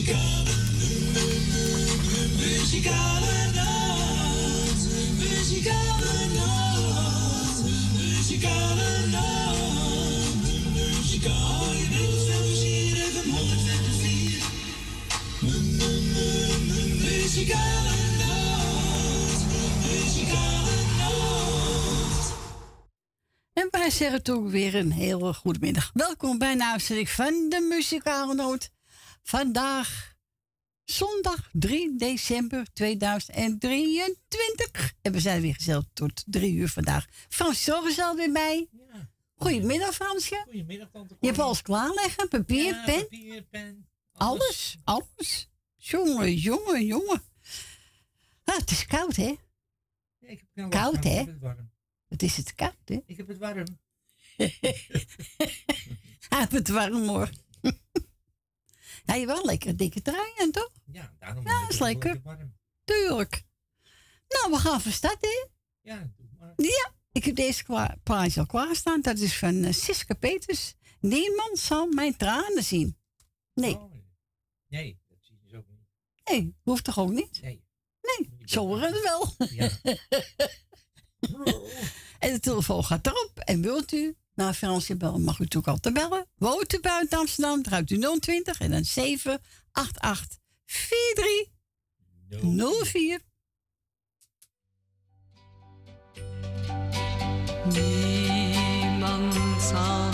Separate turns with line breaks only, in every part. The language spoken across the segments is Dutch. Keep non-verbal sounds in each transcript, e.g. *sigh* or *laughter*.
Muzikale, muzikale nacht. Muzikale nacht. Muzikale nacht. Muzikale Muzikale nacht. Muzikale nacht.
En wij zeggen toch weer een hele goede middag. Welkom bij een van de Muzikale Noot. Vandaag, zondag 3 december 2023. En we zijn weer gezellig tot drie uur vandaag. Frans Zorg is alweer bij.
Ja.
Goedemiddag, Fransje.
Goedemiddag, tante
Je hebt alles klaarleggen, papier,
Ja,
pen,
papier, pen.
alles, alles. Jongen, jongen, jongen. Ah, het is koud, hè?
Ja, ik heb
Koud, hè?
Het
is het koud, hè?
Ik heb het warm. *laughs*
Hij heeft het warm, hoor. *laughs* ja, je wel lekker dikke trui aan, toch?
Ja, daarom
is lekker.
warm.
Tuurlijk. Nou, we gaan van start, hè?
Ja, doe maar.
Ja, ik heb deze kwa- plaatje al klaarstaan. Dat is van uh, Siska Peters. Niemand zal mijn tranen zien. Nee,
Oh, nee, dat zie je dus ook niet.
nee, hoeft toch ook niet?
Nee.
Nee, het wel.
Ja. *laughs*
En de telefoon gaat erop. En wilt u naar Fransje bellen, mag u natuurlijk altijd bellen. Woont u buiten Amsterdam, draait u 020 en dan 788 4304.
Niemand zal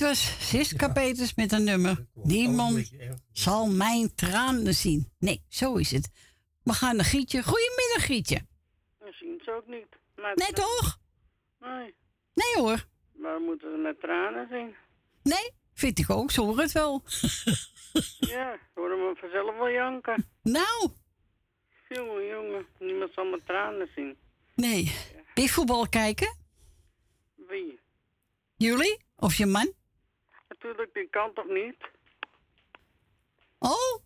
Was
Siska Peters met een nummer. Niemand zal mijn tranen zien. Nee, zo is het. We gaan naar Gietje. Goedemiddag, Gietje.
Dat zien ze ook niet. Maar
Nee, toch?
Nee.
Nee hoor.
Waar moeten ze met tranen zien?
Nee, vind ik ook. Zo hoort het wel. *laughs*
Ja, horen we vanzelf wel janken.
Nou,
Jongen, jongen, niemand zal met tranen zien.
nee. Je voetbal kijken?
Wie?
Jullie? Of je man?
Natuurlijk, die kan toch niet?
Oh,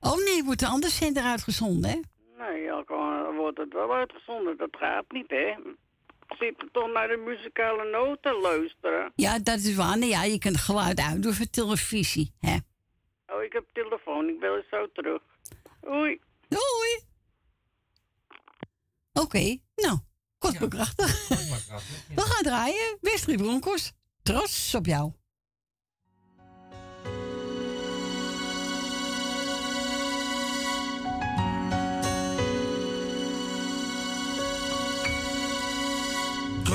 Oh nee, wordt een ander zender uitgezonden, hè?
Nee, gewoon wordt het wel uitgezonden. Dat gaat niet, hè. Zit er toch naar de muzikale noten luisteren?
Ja, dat is waar. Nee, ja, je kunt het geluid uitdoen voor televisie, hè?
Oh, ik heb telefoon. Ik bel je zo terug. Oei.
Doei! Oké, nou, kort
Ja.
maar krachtig. We gaan draaien. Westrie Broncos, trots op jou.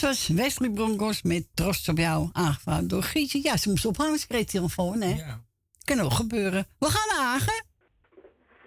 Dat was Wesley Broncos met trots op jou. Aangevraagd door Gietje. Ja, ze moest ophangen, ze kreeg telefoon, hè?
Ja.
Kan ook gebeuren. We gaan naar Hagen.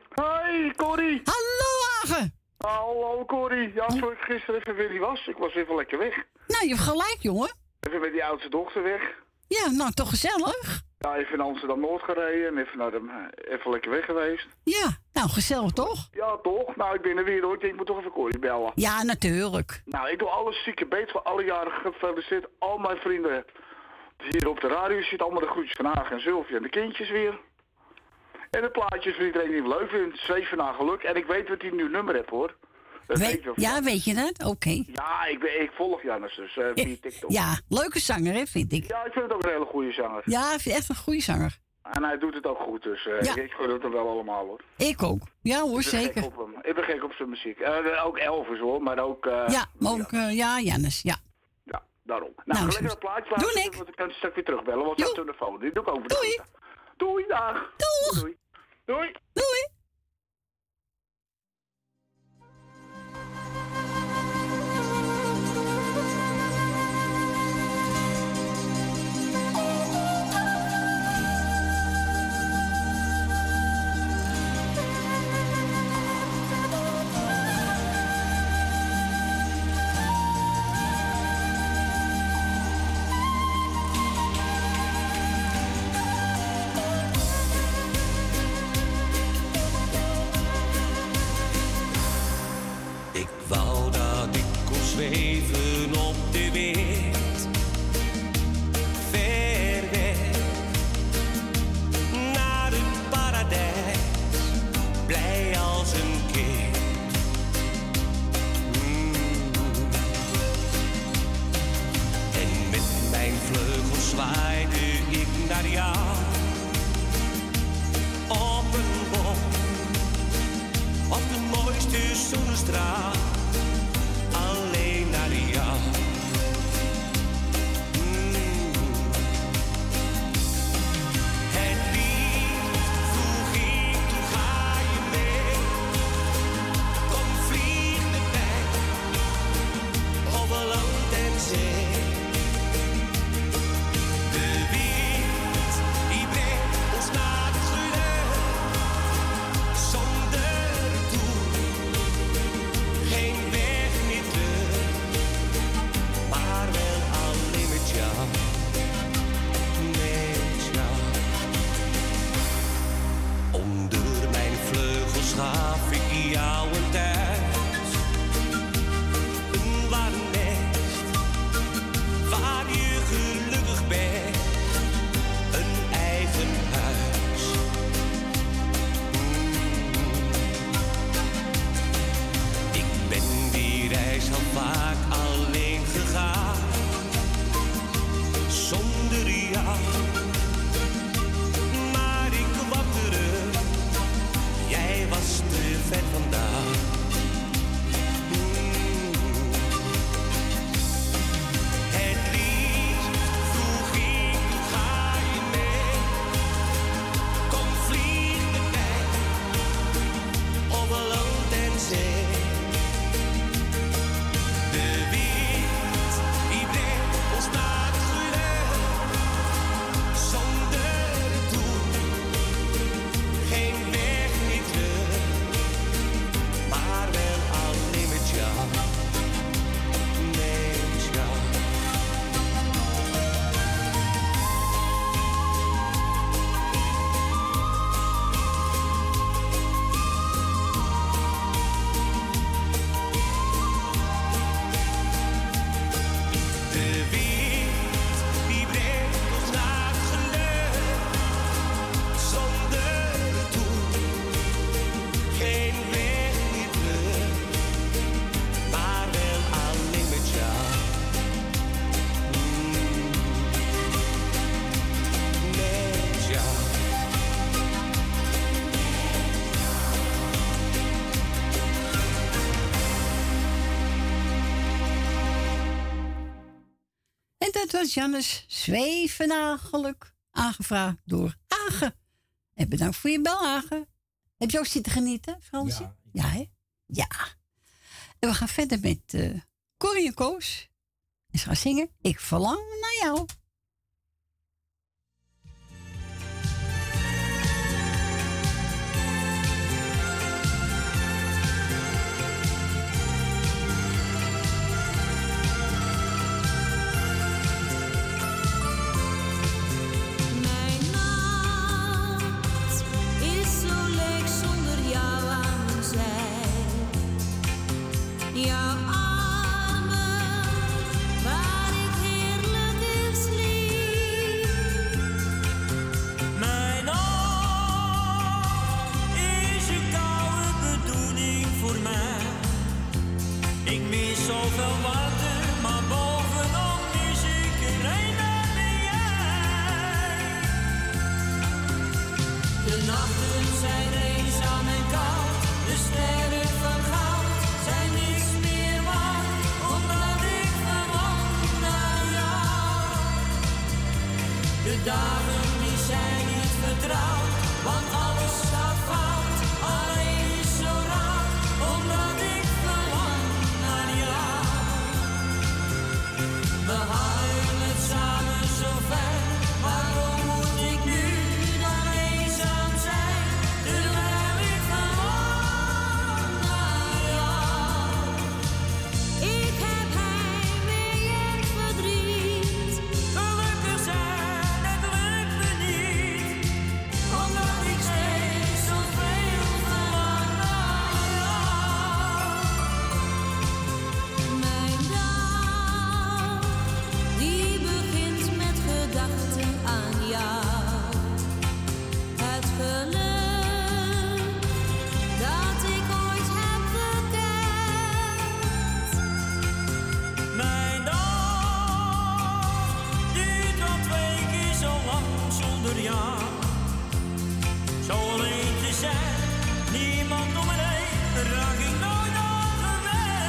Hoi, Corrie.
Hallo Hagen.
Hallo, Corrie. Ja, zoals ik gisteren even weer niet was. Ik was even lekker weg.
Nou, je hebt gelijk, jongen.
Even met die oudste dochter weg.
Ja, nou, toch gezellig.
Ja, even naar Amsterdam-Noord gereden en even, naar de, even lekker weg geweest.
Ja, nou, gezellig toch?
Ja, toch? Nou, ik ben er weer hoor. Ik denk, ik moet toch even Corrie bellen.
Ja, natuurlijk.
Nou, ik doe alles zieke beet voor alle jaren gefeliciteerd. Al mijn vrienden hier op de radio zitten allemaal de groetjes van Hagen en Sylvia en de kindjes weer. En de plaatjes voor iedereen die het leuk vindt. Zweven naar geluk. En ik weet wat hij nu nummer heeft hoor. Dat weet ik
ja, weet je dat? Oké.
Ja, ik, ik volg Jannes dus eh, via TikTok.
Ja, leuke zanger, hè, vind ik.
Ja, ik vind het ook een hele goede zanger.
Ja, ik echt een goede zanger.
En hij doet het ook goed, dus eh,
Ja.
ik gun het hem wel allemaal hoor.
Ik ook. Ja hoor,
Ik
zeker.
gek op hem. Ik ben gek op zijn muziek. Eh, ook Elvis hoor, maar ook...
Ja, maar ook, ja, Jannes, ja.
Ja, daarom. Nou,
Nou,
lekker een plaatje
Doe ik.
want ik kan het straks weer terugbellen, want zijn telefoon. Die doe ik over de
Doei.
Doei, dag.
Doeg.
Doei. Doei.
Doei.
Kon Was
Jannes Zwevenagelijk, aangevraagd door Hagen. En bedankt voor je bel, Hagen. Heb je ook zitten genieten, Fransje?
Ja.
Ja, hè? Ja. En we gaan verder met eh Corrie en Koos. En ze gaan zingen Ik verlang naar jou.
Zo alleen te zijn, niemand om me heen, raak ik nooit overweg.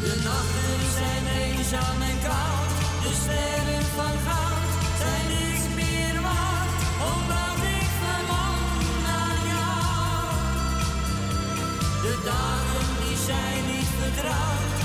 De nachten zijn
eenzaam en koud, de sterren van goud zijn niet meer waard, omdat ik verlang naar jou. De dagen die zijn niet vertrouwd.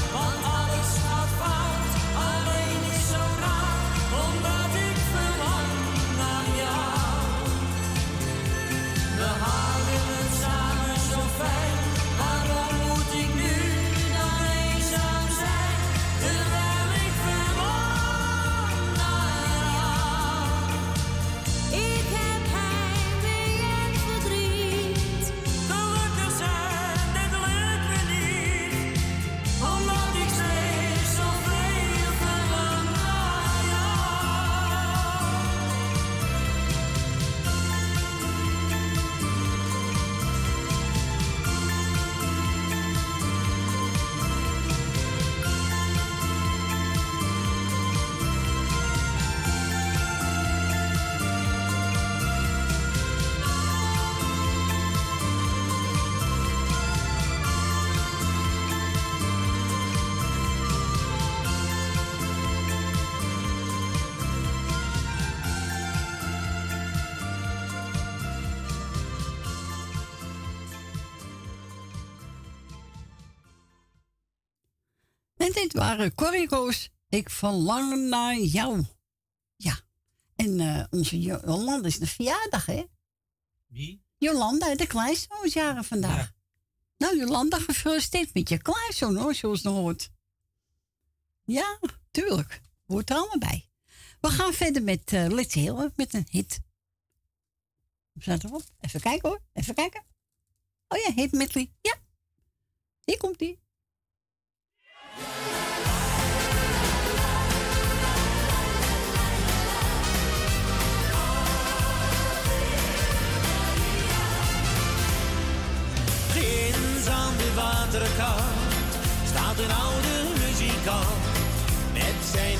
En
dit
waren Corrigo's. Ik verlang naar jou. Ja. En eh, onze Jo- Jolanda is de verjaardag, hè?
Wie?
Jolanda, de kleinzoon is jaren vandaag. Nou, Jolanda, gefeliciteerd met je kleinzoon, hoor, zoals je hoort. Ja, tuurlijk. Hoort er allemaal bij. We gaan verder met eh Let's Heel, met een hit. Staat erop? Even kijken hoor, even kijken. Oh ja, hit medley. Ja. Hier komt die.
Waterkant staat een oude muzikant met zijn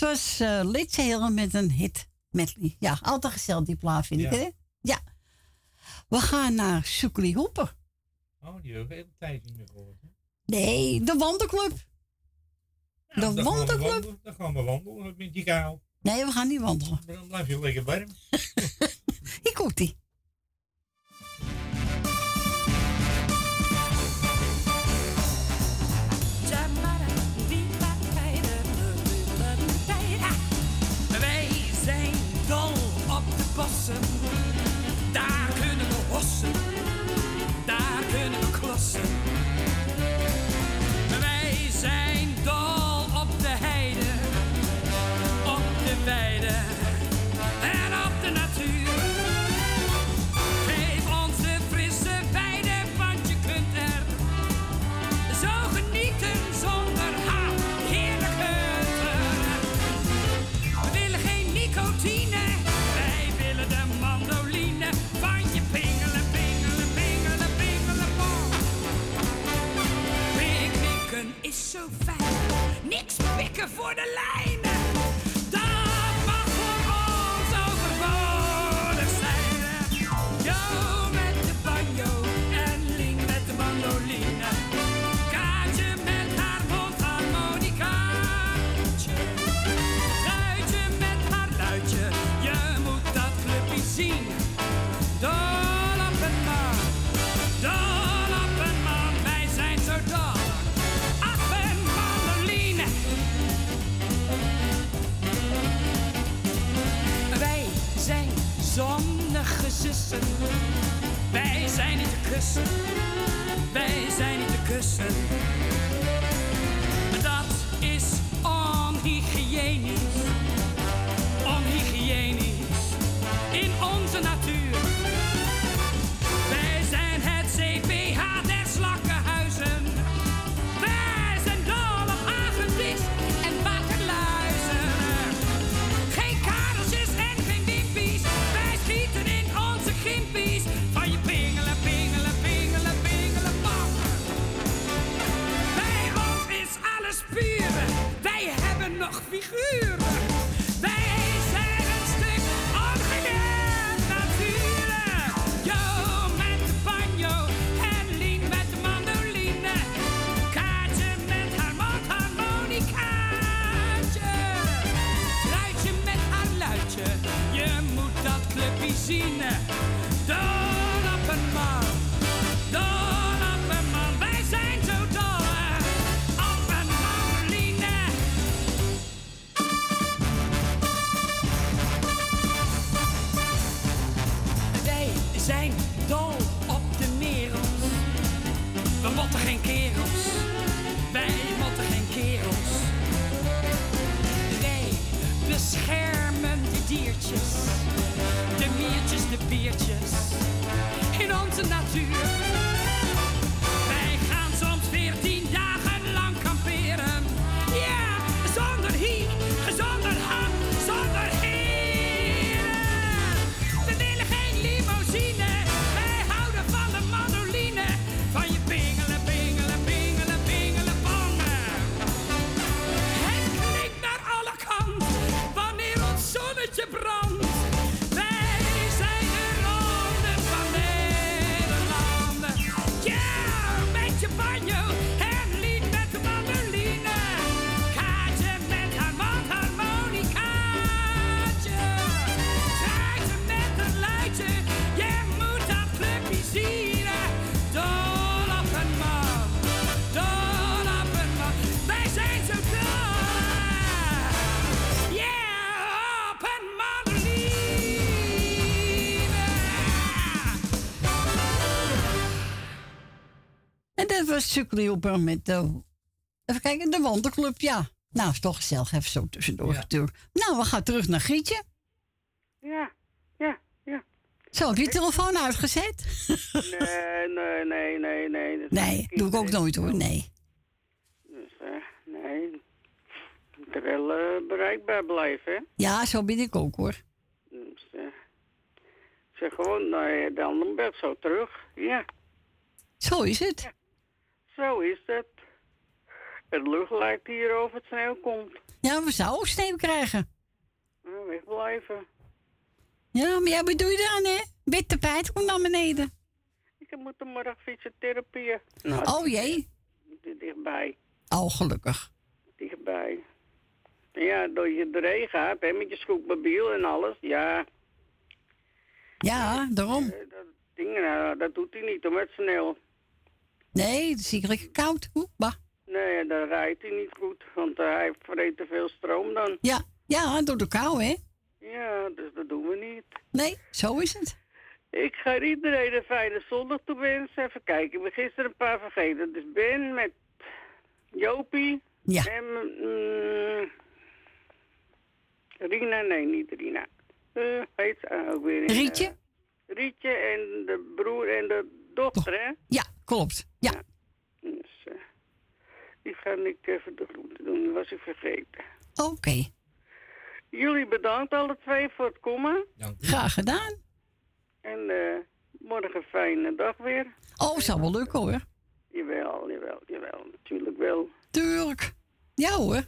het
was uh, met een hit medley. Ja, altijd gezellig die plaat vind ik. Hè? Ja. We gaan naar Soekli Hoepen.
Oh, die hebben we een tijdje niet meer gehoord. Hè?
Nee, de Wandelclub. De wandelclub.
Dan gaan we wandelen met die kaal.
Nee, we gaan niet wandelen.
Dan blijf je lekker warm. *laughs*
Ik komt-ie. looking for the light! Wij zijn niet te kussen. Wij zijn niet te kussen. Dat is onhygiënisch.
Was Sukkelioper met de... Even kijken, de wandelclub, ja. Nou, is toch gezellig, even zo tussendoor natuurlijk. Nou, we gaan terug naar Grietje.
Ja, ja, ja.
Zo, heb je telefoon uitgezet?
Nee, nee, nee, nee, nee.
Nee, doe ik ook nooit hoor, nee.
Dus, eh, nee. Moet er wel eh, bereikbaar blijven, hè.
Ja, zo ben ik ook hoor.
Dus, eh, ik zeg gewoon, nou ja, dan ben ik zo terug. Ja,
Zo is het.
Zo is het. Het lucht lijkt hier over het sneeuw komt.
Ja, we zouden ook sneeuw krijgen.
Wegblijven.
Ja, maar ja, wat doe je dan, hè? Wit tapijt komt naar beneden.
Ik moet morgen fysiotherapie. Nou,
Oh jee.
di- dichtbij.
Oh, gelukkig.
Dichtbij. Ja, door je erheen gaat, hè, met je scootmobiel en alles. Ja,
Ja, daarom.
eh, dat ding, nou, dat doet hij niet, hoor, met sneeuw.
Nee, het is hier koud. Oeh, bah.
Nee, dan rijdt hij niet goed, want eh, hij vreet te veel stroom dan.
Ja, ja, door de kou, hè?
Ja, dus dat doen we niet.
Nee, zo is het.
Ik ga iedereen een fijne zondag toewensen. Even kijken, ik ben gisteren een paar vergeten. Dus Ben met Jopie.
Ja.
En mm, Rina, nee, niet Rina. Eh heet ze ook weer.
Rietje?
eh, Rietje en de broer en de dochter, hè?
Ja, klopt. Ja.
Dus, eh, die ga ik even de groeten doen, dat was ik vergeten.
Oké.
Jullie bedankt alle twee voor het komen.
Graag gedaan.
En eh, morgen een fijne dag weer.
Oh, zal wel lukken hoor.
Jawel, jawel, jawel. Natuurlijk wel.
Tuurlijk. Ja hoor.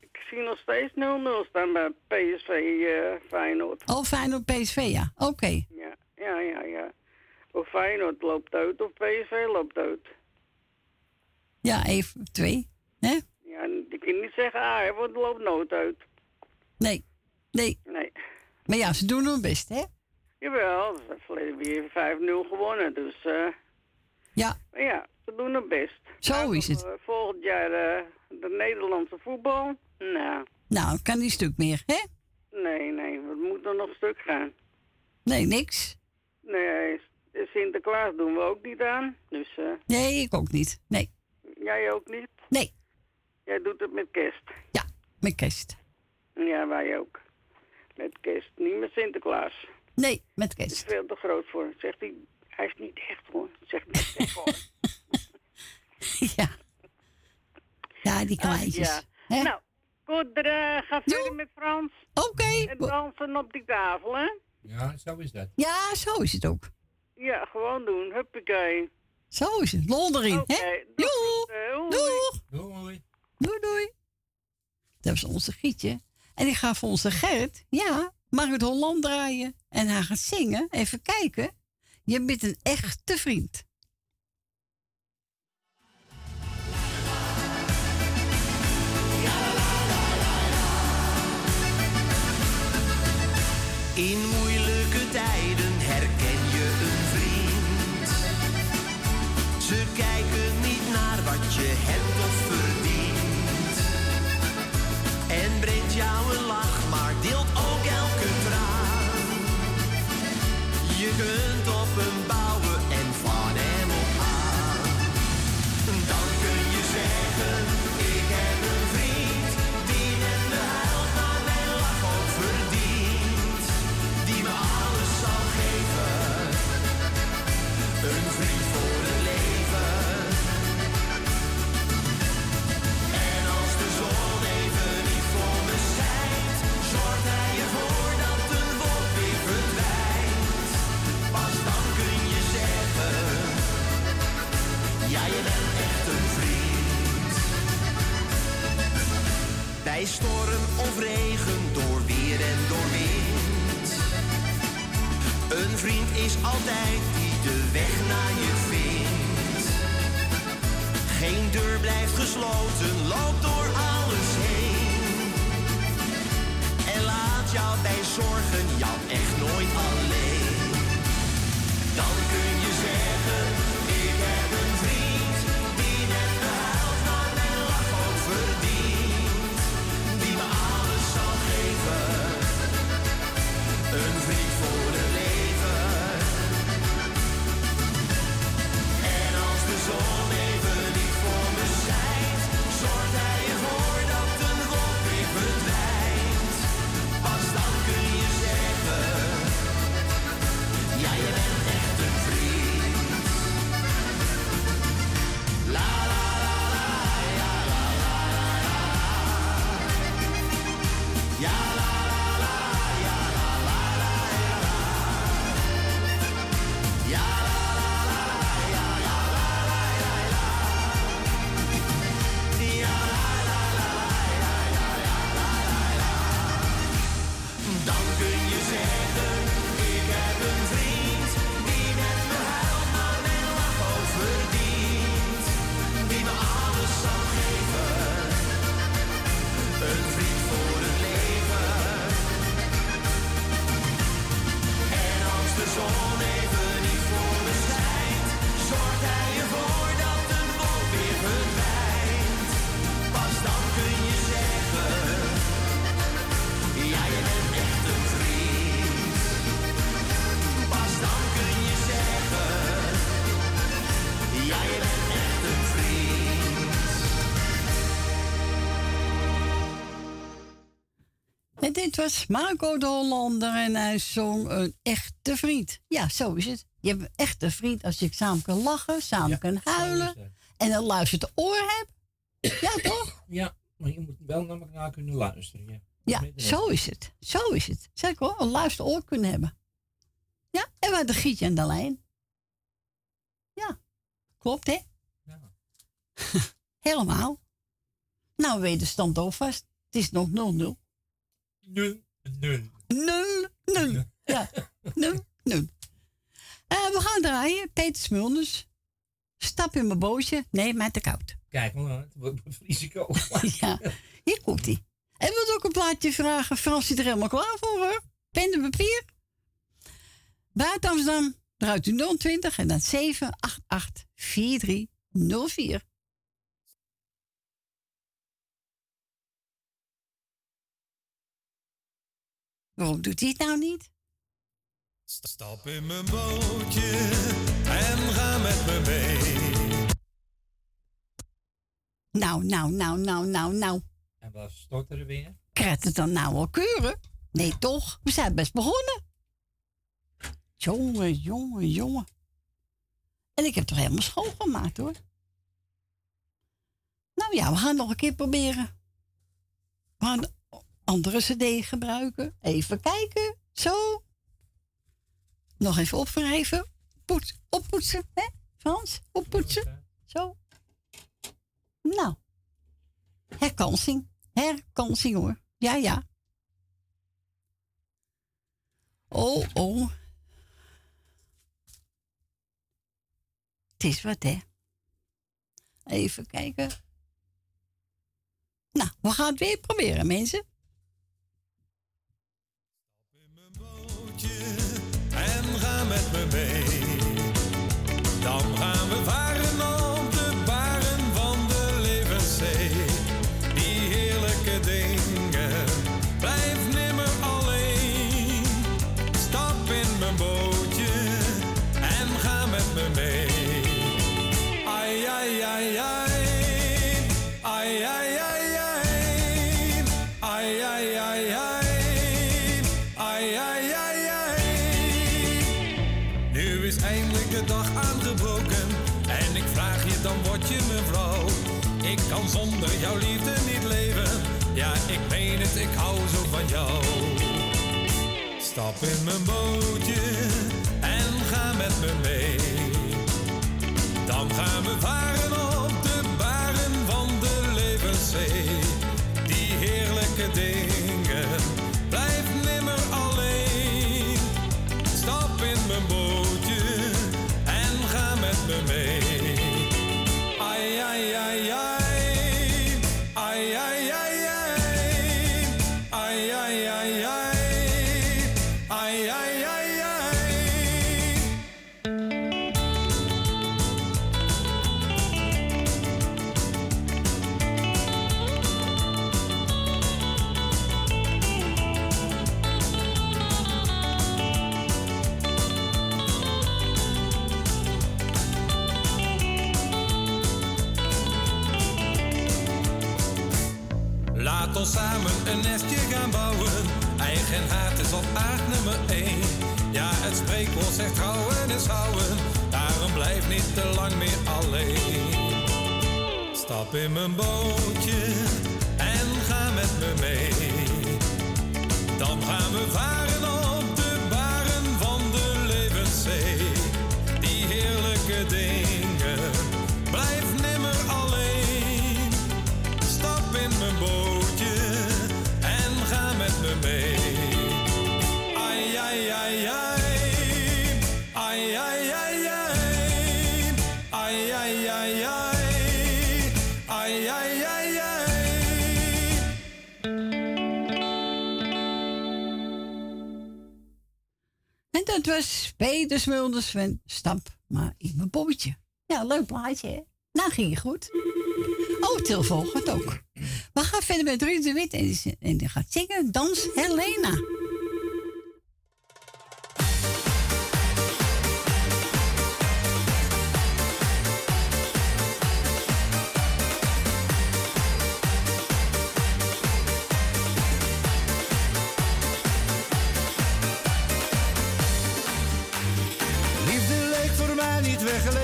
Ik zie nog steeds 0-0 staan bij PSV eh Feyenoord.
Oh, op PSV, ja. Oké.
Ja, ja, ja, ja. Of Feyenoord loopt uit of PSV loopt uit.
Ja, even twee. Hè?
Ja, je kunt niet zeggen, ah, hè, want het loopt nooit uit.
Nee. Nee.
Nee.
Maar ja, ze doen hun best, hè?
Jawel, ze hebben verleden weer 5-0 gewonnen, dus... eh
Ja.
maar ja, ze doen het best.
Zo is het.
eh, volgend jaar eh, de Nederlandse voetbal. Nou,
Nou, kan die stuk meer, hè?
nee, nee, we moeten nog een stuk gaan.
Nee, niks.
Nee, Sinterklaas doen we ook niet aan. Dus eh,
Nee, ik ook niet. Nee.
jij ook niet?
Nee.
Jij doet het met kerst.
Ja, met kerst.
Ja, wij ook. Met kerst, niet met Sinterklaas.
Nee, met
Dat is
kerst.
veel te groot voor. Zegt hij, hij is niet echt hoor. Zegt niet echt hoor. *laughs*
ja. Ja, die kleintjes.
ja.
Hè?
Nou, goed, er, ga verder met Frans.
Oké.
En dansen op die tafel, hè?
Ja, zo is dat.
Ja, zo is het ook.
Ja, gewoon doen. Huppakee.
Zo is het. Lol erin, hè?
doei.
Doei.
Doei.
Doei.
Doei, doei. Dat was onze Gietje. En ik ga voor onze Gerrit, ja, Margaret Holland draaien. En hij gaat zingen. Even kijken. Je bent een echte vriend.
In
Storm of regen, door weer en door wind. Een vriend is altijd die de weg naar je vindt. Geen deur blijft gesloten, loop door alles heen. En laat jou bij zorgen jou echt nooit alleen. Dan kun je zeggen,
was Marco de Hollander en hij zong een echte vriend. Ja, zo is het. Je hebt een echte vriend als je samen kan lachen, samen kan huilen en een luisterend oor hebt. Ja, toch?
Ja, maar je moet wel naar elkaar kunnen luisteren. Ja,
Ja, zo is het. Zo is het. Zeg ik hoor, een luisterend oor kunnen hebben. Ja, en we hadden Gietje aan de lijn. Ja, klopt hè? *laughs* Helemaal. Nou, weet de stand alvast. Het is nog 0-0.
Nul, nul.
Nul, nul. Ja, nul, nul. Eh, we gaan draaien. Peter Smulders. Stap in mijn bootje. Nee, maar te koud.
Kijk, maar het wordt risico. *laughs*
ja, hier komt hij. En wilt ook een plaatje vragen? Frans zit er helemaal klaar voor hoor. Pen en papier. Buiten Amsterdam draait u 020 en dan 788 4304. Waarom doet hij het nou niet?
Stap in mijn bootje en ga met me mee.
Nou, nou, nou, nou, nou, nou.
En wat stotteren weer?
Krijgt het dan nou al keuren? Nee, toch? We zijn best begonnen. Jongen, jongen, jongen. En ik heb toch helemaal schoongemaakt hoor. Nou ja, we gaan nog een keer proberen. We gaan andere cd gebruiken. Even kijken. Zo. Nog even opwrijven. Poets, oppoetsen, hè Frans? Oppoetsen. Zo. Nou. Herkansing. Herkansing hoor. Ja, ja. Oh, oh. Het is wat, hè? Even kijken. Nou, we gaan het weer proberen, mensen.
Met me mee. Dan gaan
zonder jouw liefde niet leven. Ja, ik meen het, ik hou zo van jou. Stap in mijn bootje en ga met me mee. Dan gaan we varen op de baren van de levenszee. Die heerlijke day. en haat is op aard nummer 1. Ja, het spreekwoord zegt trouwen is houden, daarom blijf niet te lang meer alleen. Stap in mijn bootje en ga met me mee, dan gaan we varen.
was Peter Smulders van Stamp maar in mijn bobbetje. Ja, leuk plaatje, hè? Nou, ging je goed. Oh, telefoon gaat ook. We gaan verder met Ruud de Wit en die gaat zingen Dans Helena.
weggelegd.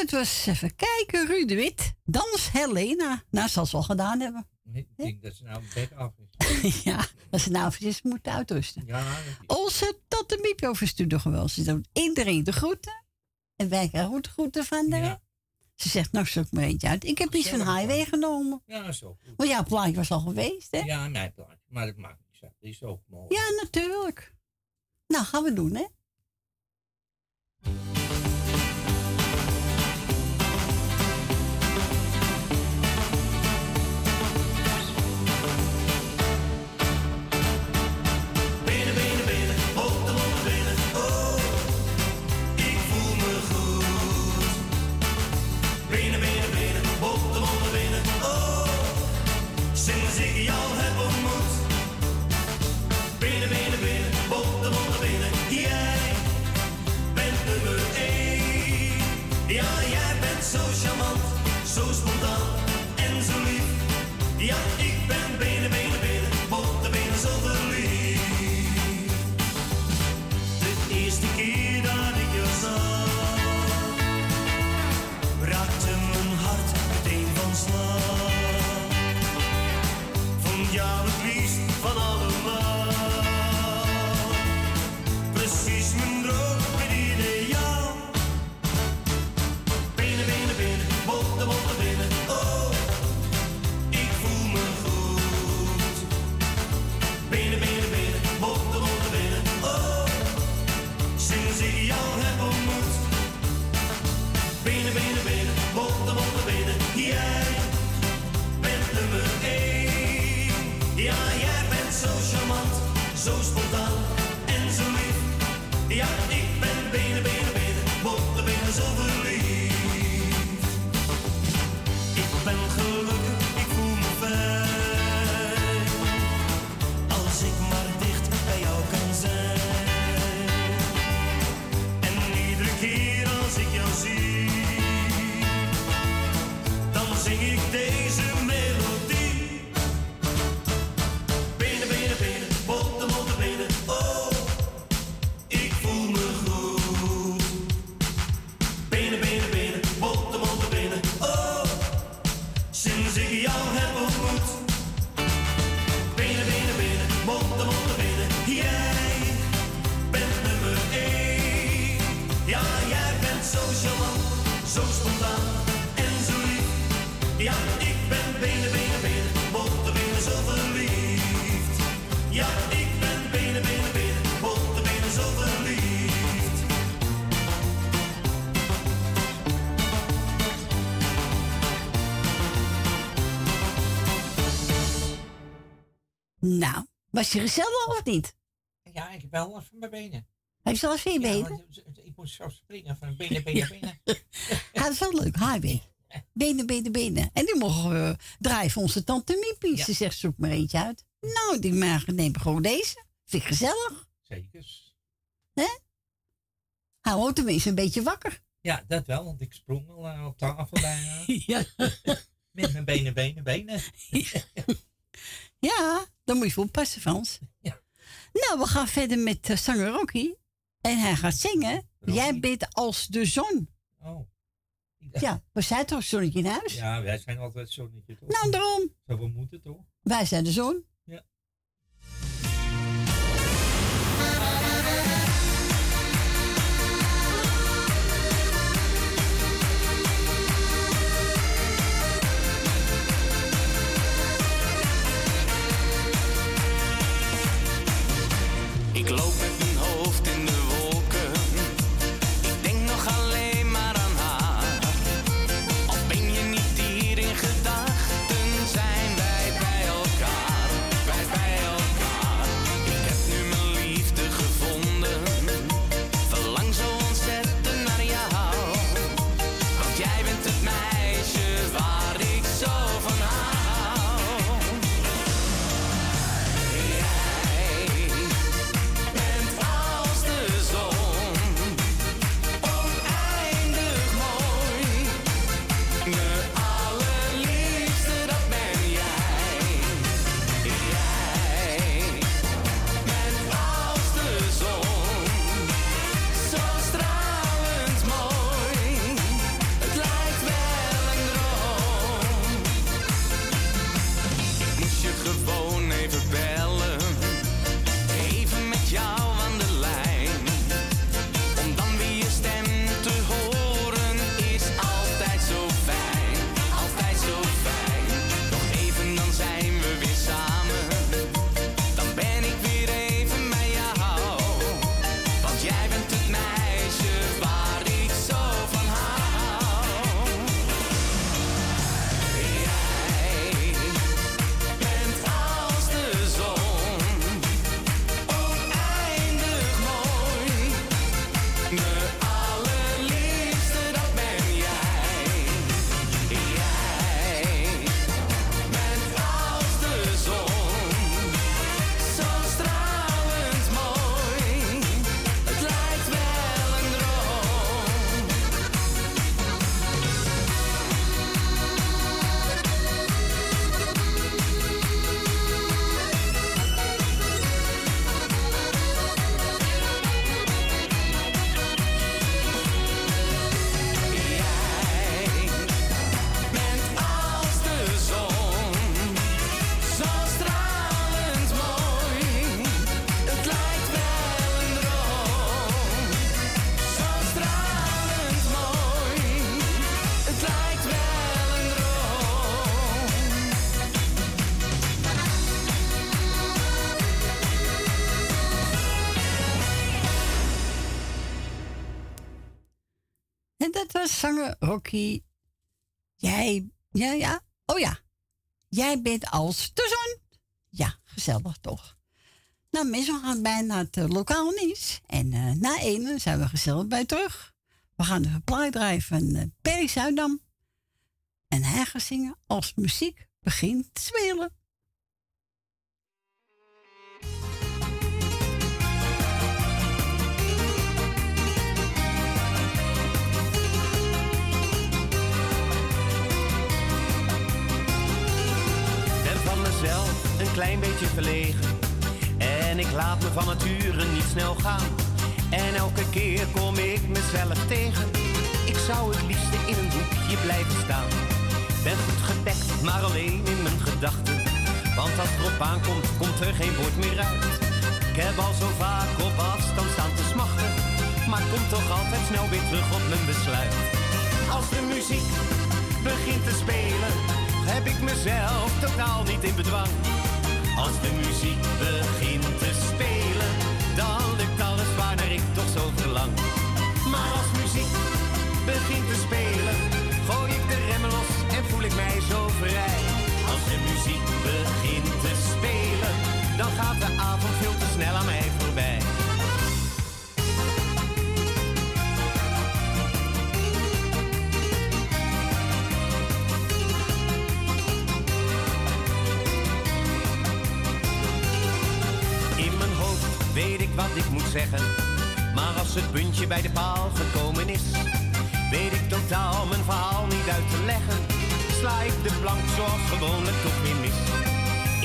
Dat was,
even kijken, Ruud de Wit. Dans Helena. Nou, zal ze al gedaan hebben.
Ik denk dat ze nou bek af is. *laughs*
ja, dat ze nou eventjes moeten uitrusten.
Ja,
Onze tante Miep overstuurt nog wel. Ze doet iedereen de groeten. En wij krijgen ook de groeten van haar. Ze zegt, nou zoek maar eentje uit. Ik heb iets van Highway genomen.
ja, zo goed.
Want jouw plaatje was al geweest, hè?
Ja, mijn plaatje. Maar dat maakt niet uit. Die is ook mooi.
Ja, natuurlijk. Nou, gaan we doen, hè?
Zo spontaan en zo lief. Ja, ik ben benen, benen, benen, botten, benen, zo verliefd. Ja, ik ben benen, benen, benen, botten, benen, zo verliefd.
Nou, was je gezellig of niet?
Ja, ik heb wel last van mijn benen.
Heb je zelfs vier
Ja,
benen?
want moet zo springen van benen, benen, benen.
Ja, dat *laughs* is wel leuk, highway. Benen, benen, benen. En die mogen we draaien voor onze tante Miepie. Ze zegt, zoek maar eentje uit. Nou, die maar nemen gewoon deze. Vind ik gezellig.
Zekers.
Hè? Hou ook tenminste een beetje wakker.
Ja, dat wel, want ik sprong al eh, op tafel bijna. *laughs*
ja. *laughs*
Met mijn benen, benen, benen.
Ja, dan moet je voor oppassen, Frans.
Ja.
Nou, we gaan verder met eh, zanger Rocky. En hij gaat zingen. Jij bent als de zon.
Oh.
Ja, we zijn toch zonnetje in huis?
Ja, wij zijn altijd zonnetje toch?
Nou, daarom.
Zo we moeten toch?
Wij zijn de zon.
Ja.
Ik loop
Rocky. Jij, ja, ja, oh ja. Jij bent als de zon. Ja, gezellig toch. Nou, mensen, gaan bijna naar het lokaal nieuws. En eh, na ene zijn we gezellig bij terug. We gaan de plaat draaien van eh, Perry. En hij gaat zingen als muziek begint te spelen.
Klein beetje verlegen. En ik laat me van nature niet snel gaan. En elke keer kom ik mezelf tegen. Ik zou het liefste in een hoekje blijven staan. Ben goed gedekt, maar alleen in mijn gedachten. Want als het erop aankomt, komt er geen woord meer uit. Ik heb al zo vaak op afstand staan te smachten. Maar kom toch altijd snel weer terug op mijn besluit. Als de muziek begint te spelen, heb ik mezelf totaal niet in bedwang. Als de muziek begint te spelen, dan lukt alles waarnaar ik toch zo verlang. Maar als muziek begint te spelen, gooi ik de remmen los en voel ik mij zo vrij. Als de muziek begint te spelen, dan gaat de avond veel te snel aan mij voorbij. Wat ik moet zeggen. Maar als het puntje bij de paal gekomen is, weet ik totaal mijn verhaal niet uit te leggen. Sla ik de plank zoals gewoonlijk toch weer mis.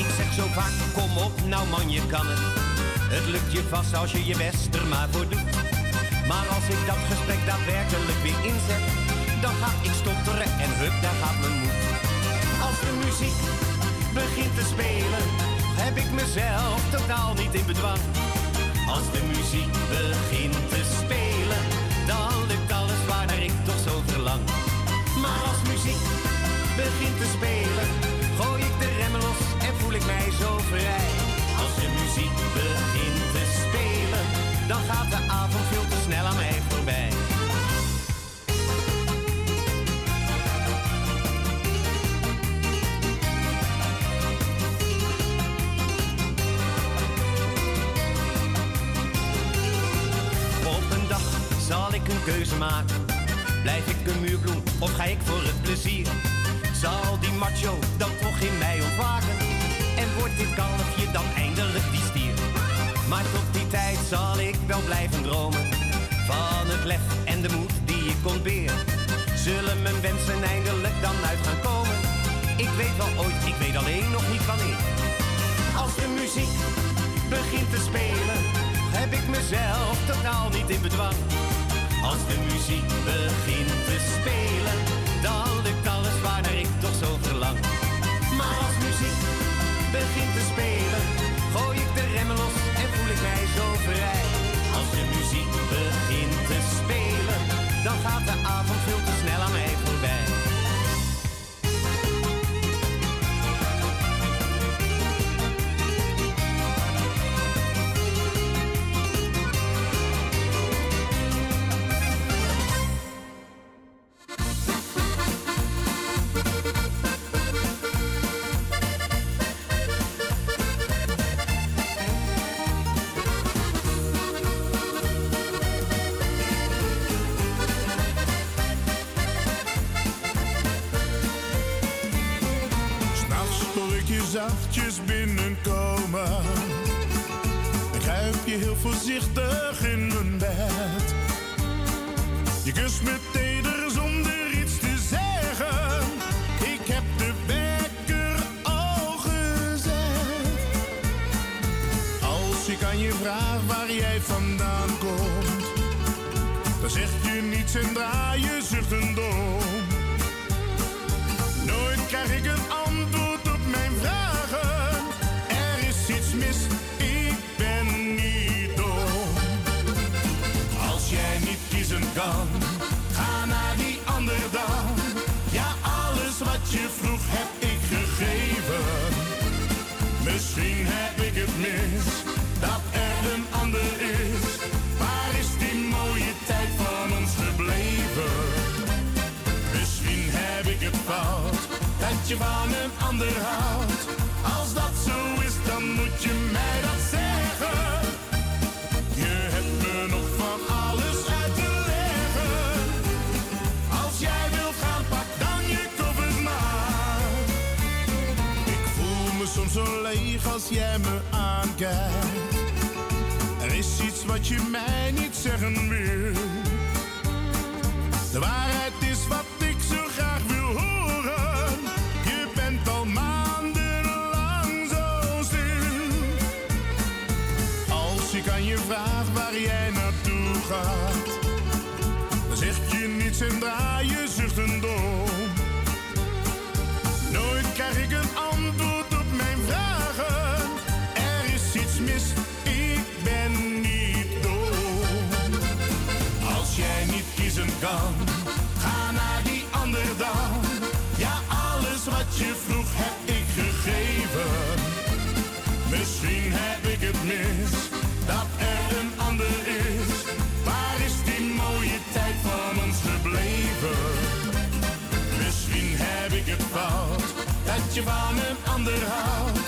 Ik zeg zo vaak, kom op, nou man, je kan het. Het lukt je vast als je je best er maar voor doet. Maar als ik dat gesprek daadwerkelijk weer inzet, dan ga ik stotteren en hup, daar gaat mijn moed. Als de muziek begint te spelen, heb ik mezelf totaal niet in bedwang. Als de muziek begint te spelen, dan lukt alles waarnaar ik toch zo verlang. Maar als muziek begint te spelen, gooi ik de remmen los en voel ik mij zo vrij. Als de muziek begint te spelen, dan gaat de avond veel keuze maken. Blijf ik een muurbloem of ga ik voor het plezier? Zal die macho dan toch in mij ontwaken? En wordt dit kalfje dan eindelijk die stier? Maar tot die tijd zal ik wel blijven dromen. Van het lef en de moed die ik ontbeer. Zullen mijn wensen eindelijk dan uit gaan komen? Ik weet wel ooit, ik weet alleen nog niet wanneer. Als de muziek begint te spelen, heb ik mezelf totaal niet in bedwang. Als de muziek begint te spelen, dan lukt alles waar ik toch zo verlang. Maar als muziek begint te spelen, gooi ik de remmen los en voel ik mij zo vrij. Als de muziek begint te spelen, dan gaat de avond veel
zachtjes binnenkomen. Ik ruip je heel voorzichtig in mijn bed. Je kust me teder zonder iets te zeggen. Ik heb de wekker al gezet. Als ik aan je vraag waar jij vandaan komt, dan zeg je niets en draai je zuchtend om. Nooit krijg ik een je vroeg heb ik gegeven. Misschien heb ik het mis, dat er een ander is. Waar is die mooie tijd van ons gebleven? Misschien heb ik het fout, dat je van een ander houdt. Als dat zo is, dan moet je mij dat zeggen. Als jij me aankijkt. Er is iets wat je mij niet zeggen wil. De waarheid is ga naar die ander dan. Ja, alles wat je vroeg heb ik gegeven. Misschien heb ik het mis, dat er een ander is. Waar is die mooie tijd van ons gebleven? Misschien heb ik het fout, dat je van een ander houdt.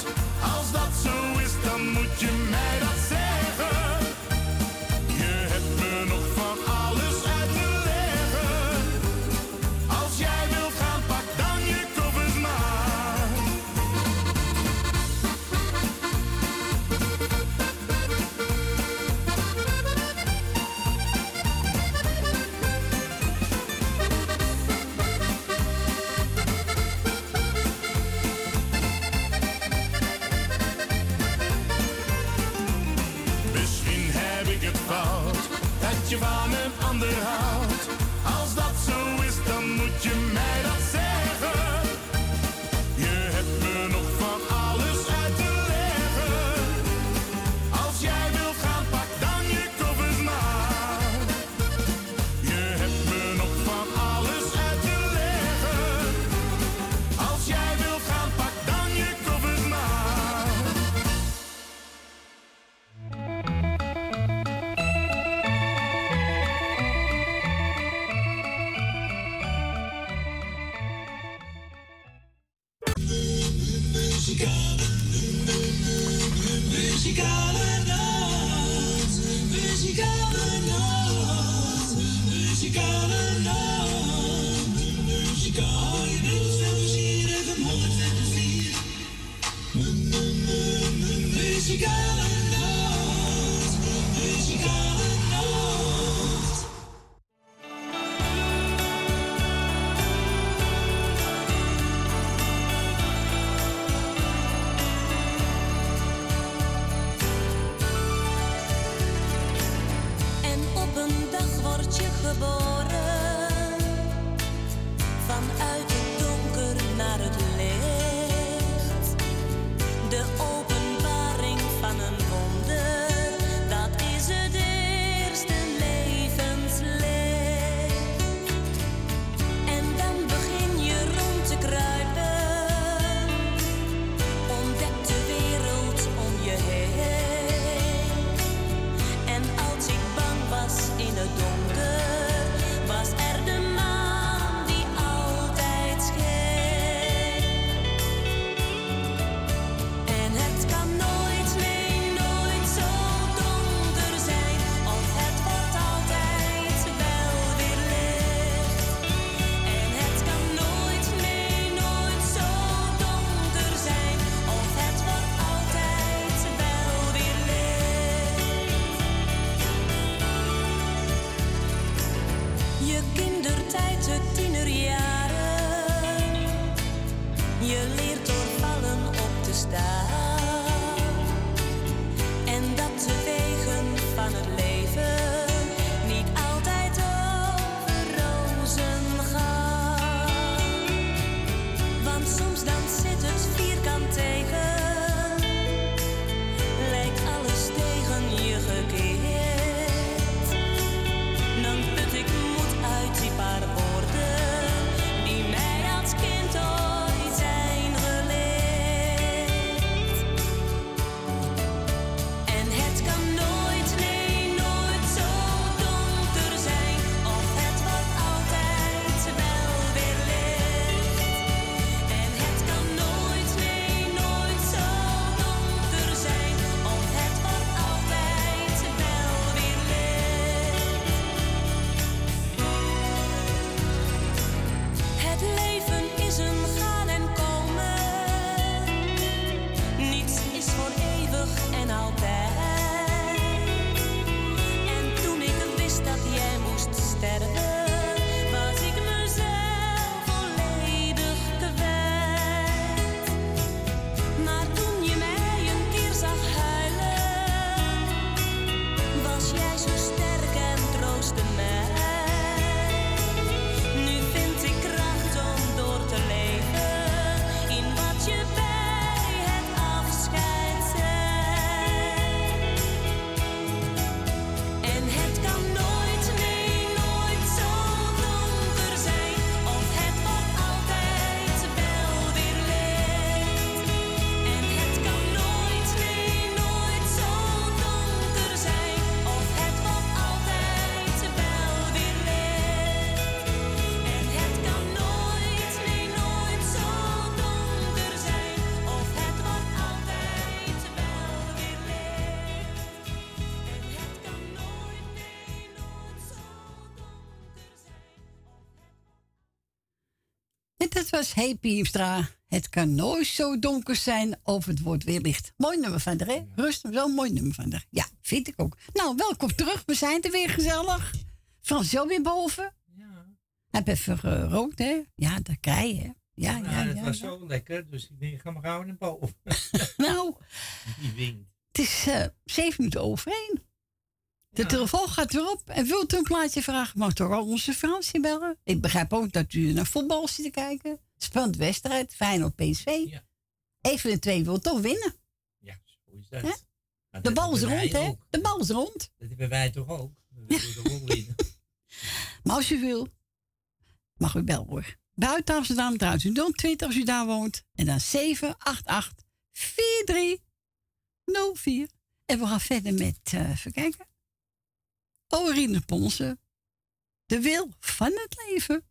Dat was Hey Piemstra. Het kan nooit zo donker zijn of het wordt weer licht. Mooi nummer van de, hè? Rustig, wel een mooi nummer van de. Ja, vind ik ook. Nou, welkom terug. We zijn er weer gezellig. Frans zo weer boven. Ja. Heb even gerookt, hè? Ja, dat krijg je. hè. Ja, ja,
Ja, het
ja.
was
ja.
zo lekker, dus ik denk, ga maar gauw naar boven. *laughs*
Nou,
Die wind.
het is eh, zeven minuten over één. De telefoon gaat weer op. En wilt u een plaatje vragen, mag toch al onze Fransje bellen. Ik begrijp ook dat u naar voetbal zit te kijken. Spannend wedstrijd, Feyenoord PSV. Een van de twee wil toch winnen.
Hoe is dat?
De
dat
bal is rond, hè? De bal is rond.
Dat hebben wij toch ook? We willen? *laughs*
Maar als u wil, mag u bellen hoor. Buiten Amsterdam draait u 020 als u daar woont. En dan 788 4304. En we gaan verder met, eh even kijken. Orine Ponsen. De wil van het leven.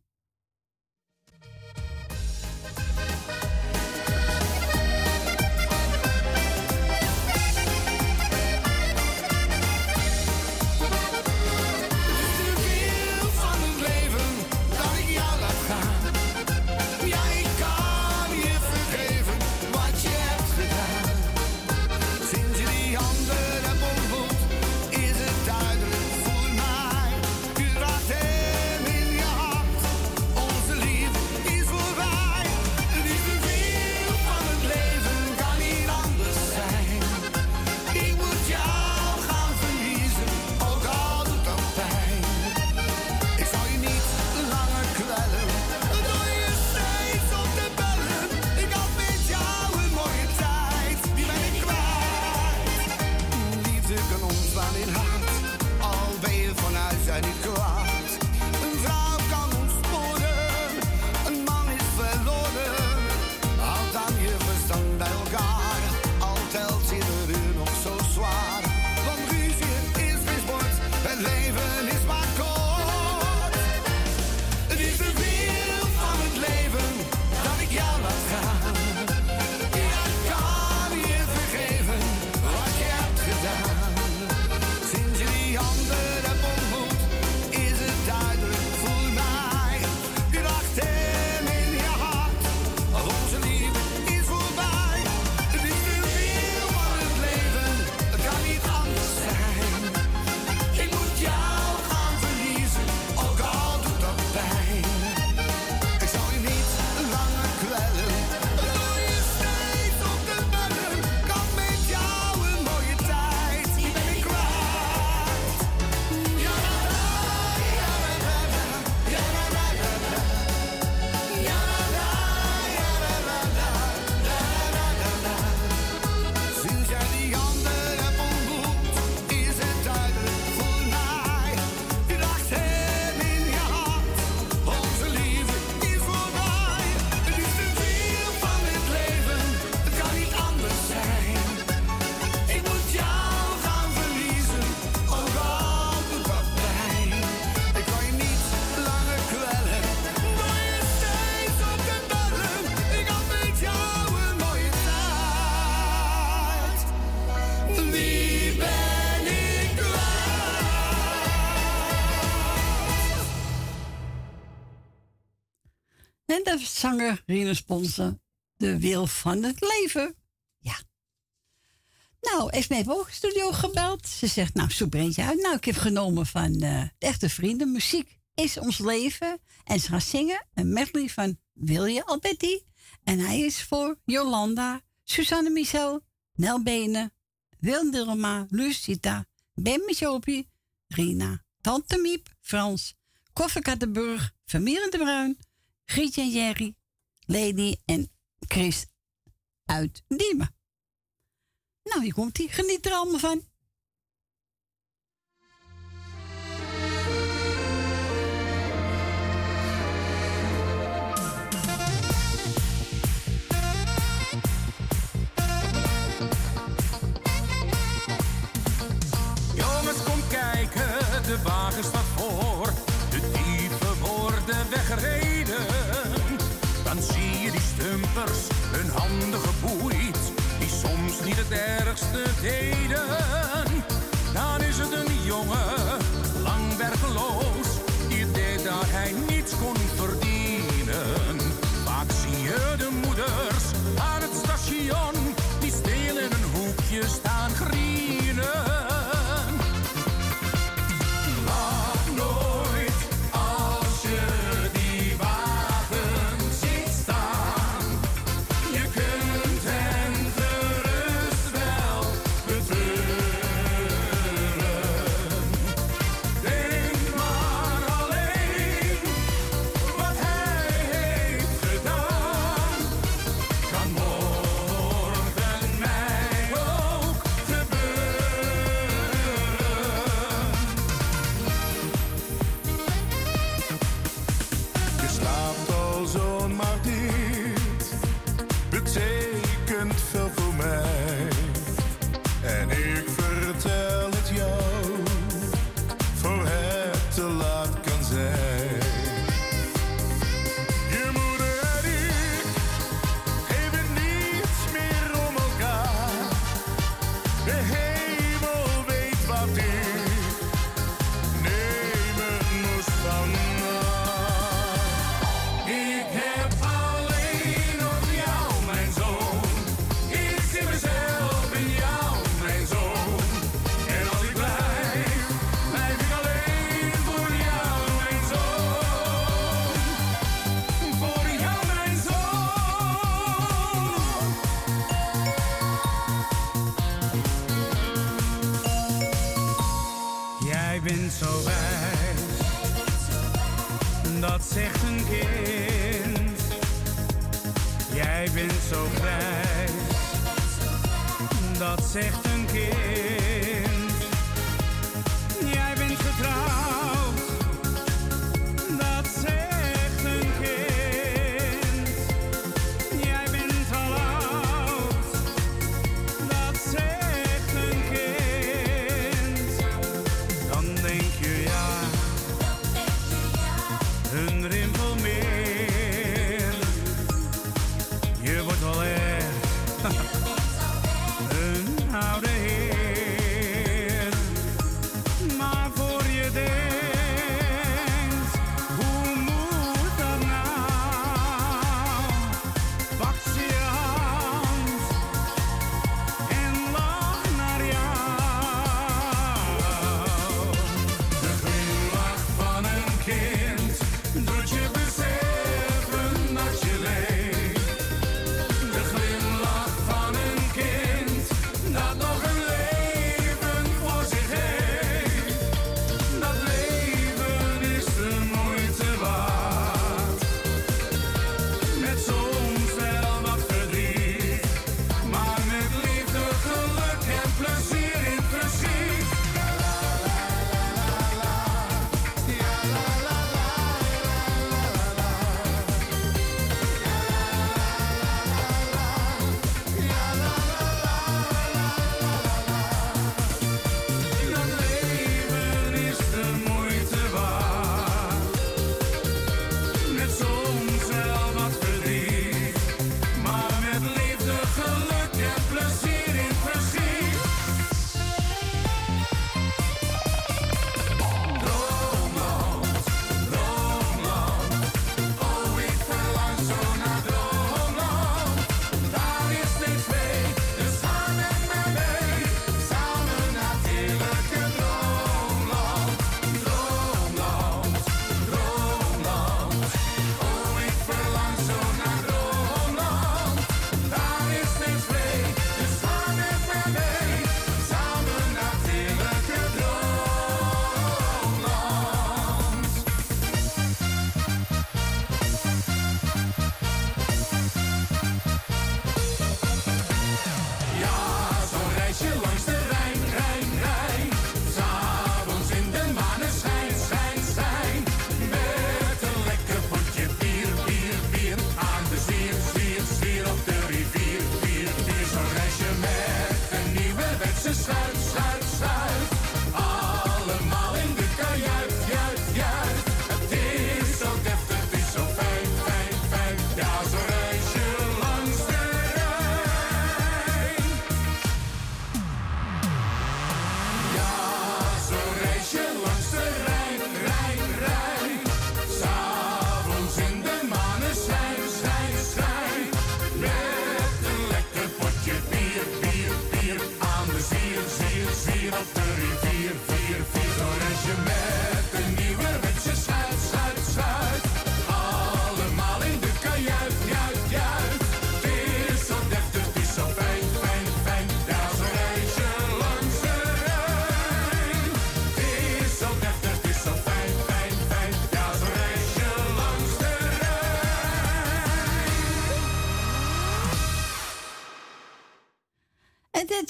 Zanger Rinus Ponsen. De wil van het leven. Ja. Nou, heeft ook de studio gebeld. Ze zegt, nou, zoek eentje uit. Nou, ik heb genomen van eh, de echte vrienden. Muziek is ons leven. En ze gaat zingen een medley van Wilje Alberti. En hij is voor Jolanda, Susanne Michel, Nel Benen, Wil Dilma, Lucita, Ben Rina, Tante Miep, Frans, Koffer Kattenburg, Vermeer de Bruin, Grietje en Jerry, Lady en Chris uit Diemen. Nou, hier komt hij. Geniet er allemaal van.
Stumpers, hun handen geboeid. Die soms niet het ergste deden. Dat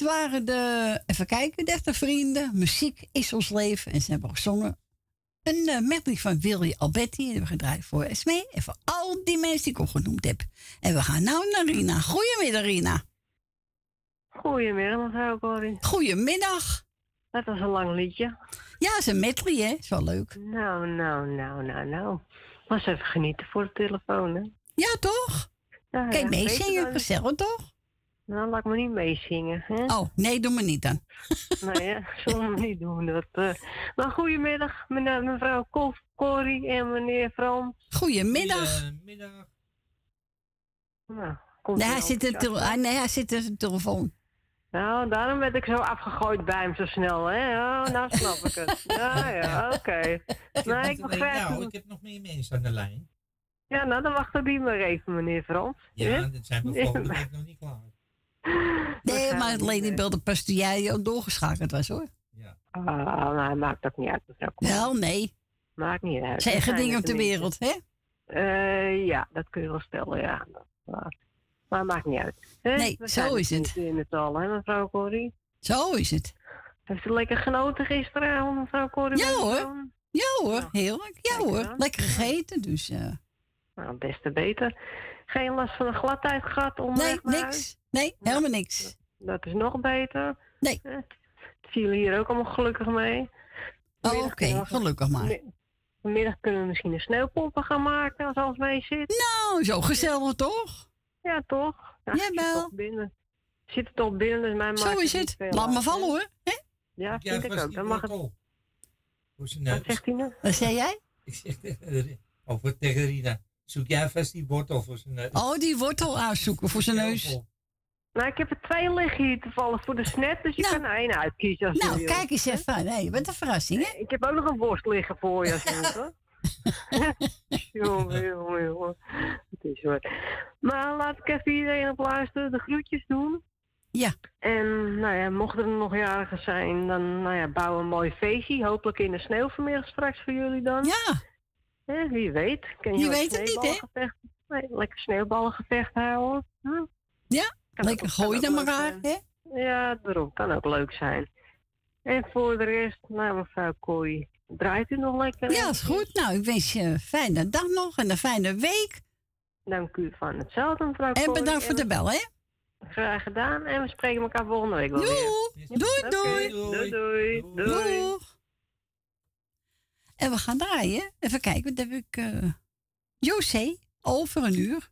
waren de, even kijken, 30 vrienden. Muziek is ons leven. En ze hebben gezongen een uh, medley van Willy Alberti. En hebben we gedraaid voor Esmee en voor al die mensen die ik opgenoemd heb. En we gaan nou naar Rina. Goedemiddag, Rina.
Goedemiddag, mevrouw Corrie.
Goedemiddag.
Dat was een lang liedje.
Ja, is een medley, hè? Is wel leuk.
Nou, nou, nou, nou, nou. Was even genieten voor de telefoon, hè?
Ja, toch?
Ja,
Kijk,
ja,
meezingen, gezellig toch?
Nou, laat me niet meezingen, hè?
Oh, nee, doe me niet dan. *laughs*
Nee, hè? zullen we niet doen. Dat, eh. Nou, goedemiddag, meneer, mevrouw Kof, Corrie en meneer Frans.
Goedemiddag.
Middag.
Nou, komt
Nee, hij zit, in ah, nee, hij zit in zijn telefoon.
Nou, daarom werd ik zo afgegooid bij hem zo snel, hè? Ja, nou snap ik het. *laughs* Ja, ja, oké. Nee, ik begrijp
nou, ik heb nog meer mensen aan de lijn.
Ja, nou, dan wachten die maar even, meneer Frans.
Ja, dat zijn we volgende week nog niet klaar.
Nee, maar Lady belde pas toen jij al doorgeschakeld was, hoor.
Ah, nou, maakt ook niet uit, mevrouw Kool.
Wel, nee.
Maakt niet uit.
Zeggen dingen op de wereld, hè?
Eh, ja, dat kun je wel stellen, ja. Maar, maar maakt niet uit. Hè?
Nee,
We
zo is het.
In het al, hè, mevrouw Corrie?
Zo is het.
Heeft u lekker genoten gisteravond, mevrouw Corrie?
Ja hoor. Ja hoor, heerlijk. Ja hoor,
dan.
lekker gegeten, dus... eh,
Nou, des te beter. Geen last van een gladheid gehad
nee,
onderweg naar
niks.
huis?
Nee, helemaal niks.
Dat is nog beter.
Nee.
Eh, Het vielen hier ook allemaal gelukkig mee.
Oh, oké, gelukkig maar.
Mi- Vanmiddag kunnen we misschien een sneeuwpompen gaan maken als alles mee zit.
Nou, zo gezellig toch?
Ja, toch? Ja,
Jawel.
Binnen. Zit er toch binnen, dus mij
Zo is het. Laat maar vallen
hè?
hoor.
Ja,
Ja,
vind ik ook. Dan mag het...
wortel. Voor zijn
Wat
neus.
zegt hij nou?
Wat zei jij?
Ik zeg *laughs* tegen Rina. Zoek jij vast die wortel voor zijn neus.
Oh, die wortel aanzoeken voor zijn neus.
Nou, ik heb er twee liggen hier toevallig voor de snap, dus je kan er één uitkiezen als je
Nou, kijk eens even. Nee, wat een verrassing, hè?
Ik heb ook nog een worst liggen voor je als je wilt, hoor. *laughs* jongen, jongen, jongen. Het is wat. Maar laat ik even iedereen op luisteren, de groetjes doen.
Ja.
En nou ja, mochten er nog jarigen zijn, dan nou ja, bouw een mooi feestje. Hopelijk in de sneeuw vanmiddag straks voor jullie dan.
Ja.
Wie weet. Kan je,
weet het niet, hè?
Nee, lekker sneeuwballengevecht houden. Hm?
Ja,
Kan
lekker gooien
leuk
elkaar,
zijn.
hè?
Ja, daarom. Kan ook leuk zijn. En voor de rest, nou mevrouw Kooi, draait u nog lekker?
Ja, is goed. Nou, ik wens je een fijne dag nog en een fijne week.
Dank u van hetzelfde, mevrouw
En
Kooi.
bedankt voor de bel, hè?
Graag gedaan. En we spreken elkaar volgende week wel weer.
Doei, doei, doei.
Doei, doei.
En we gaan draaien. Even kijken, wat heb ik? eh José, over een uur.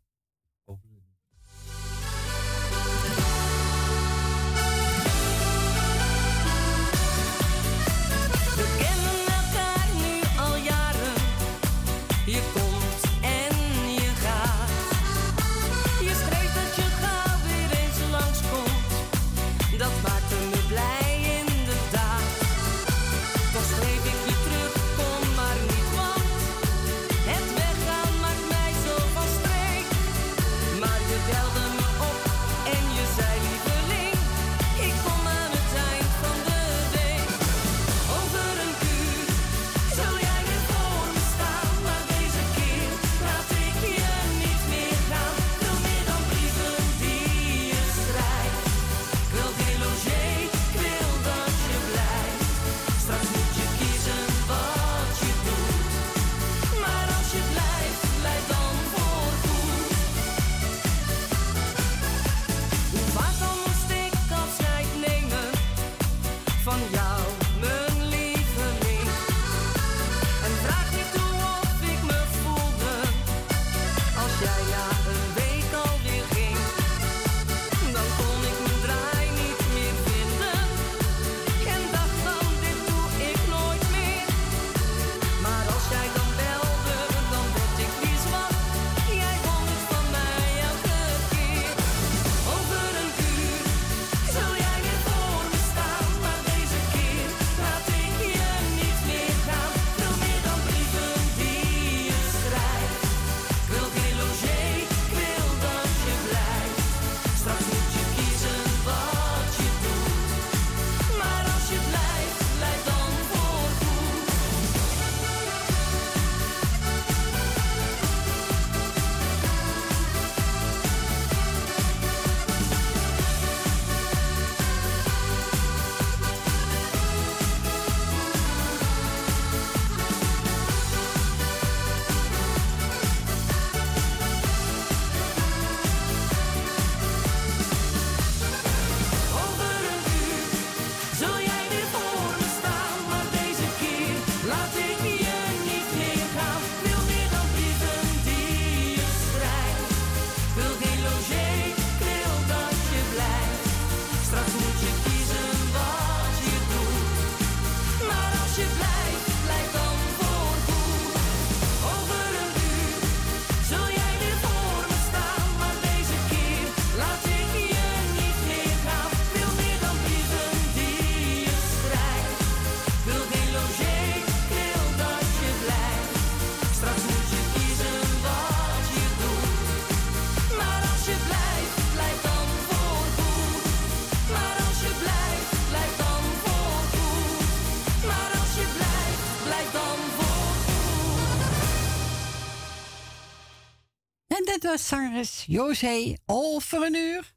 Zangeres José over een uur.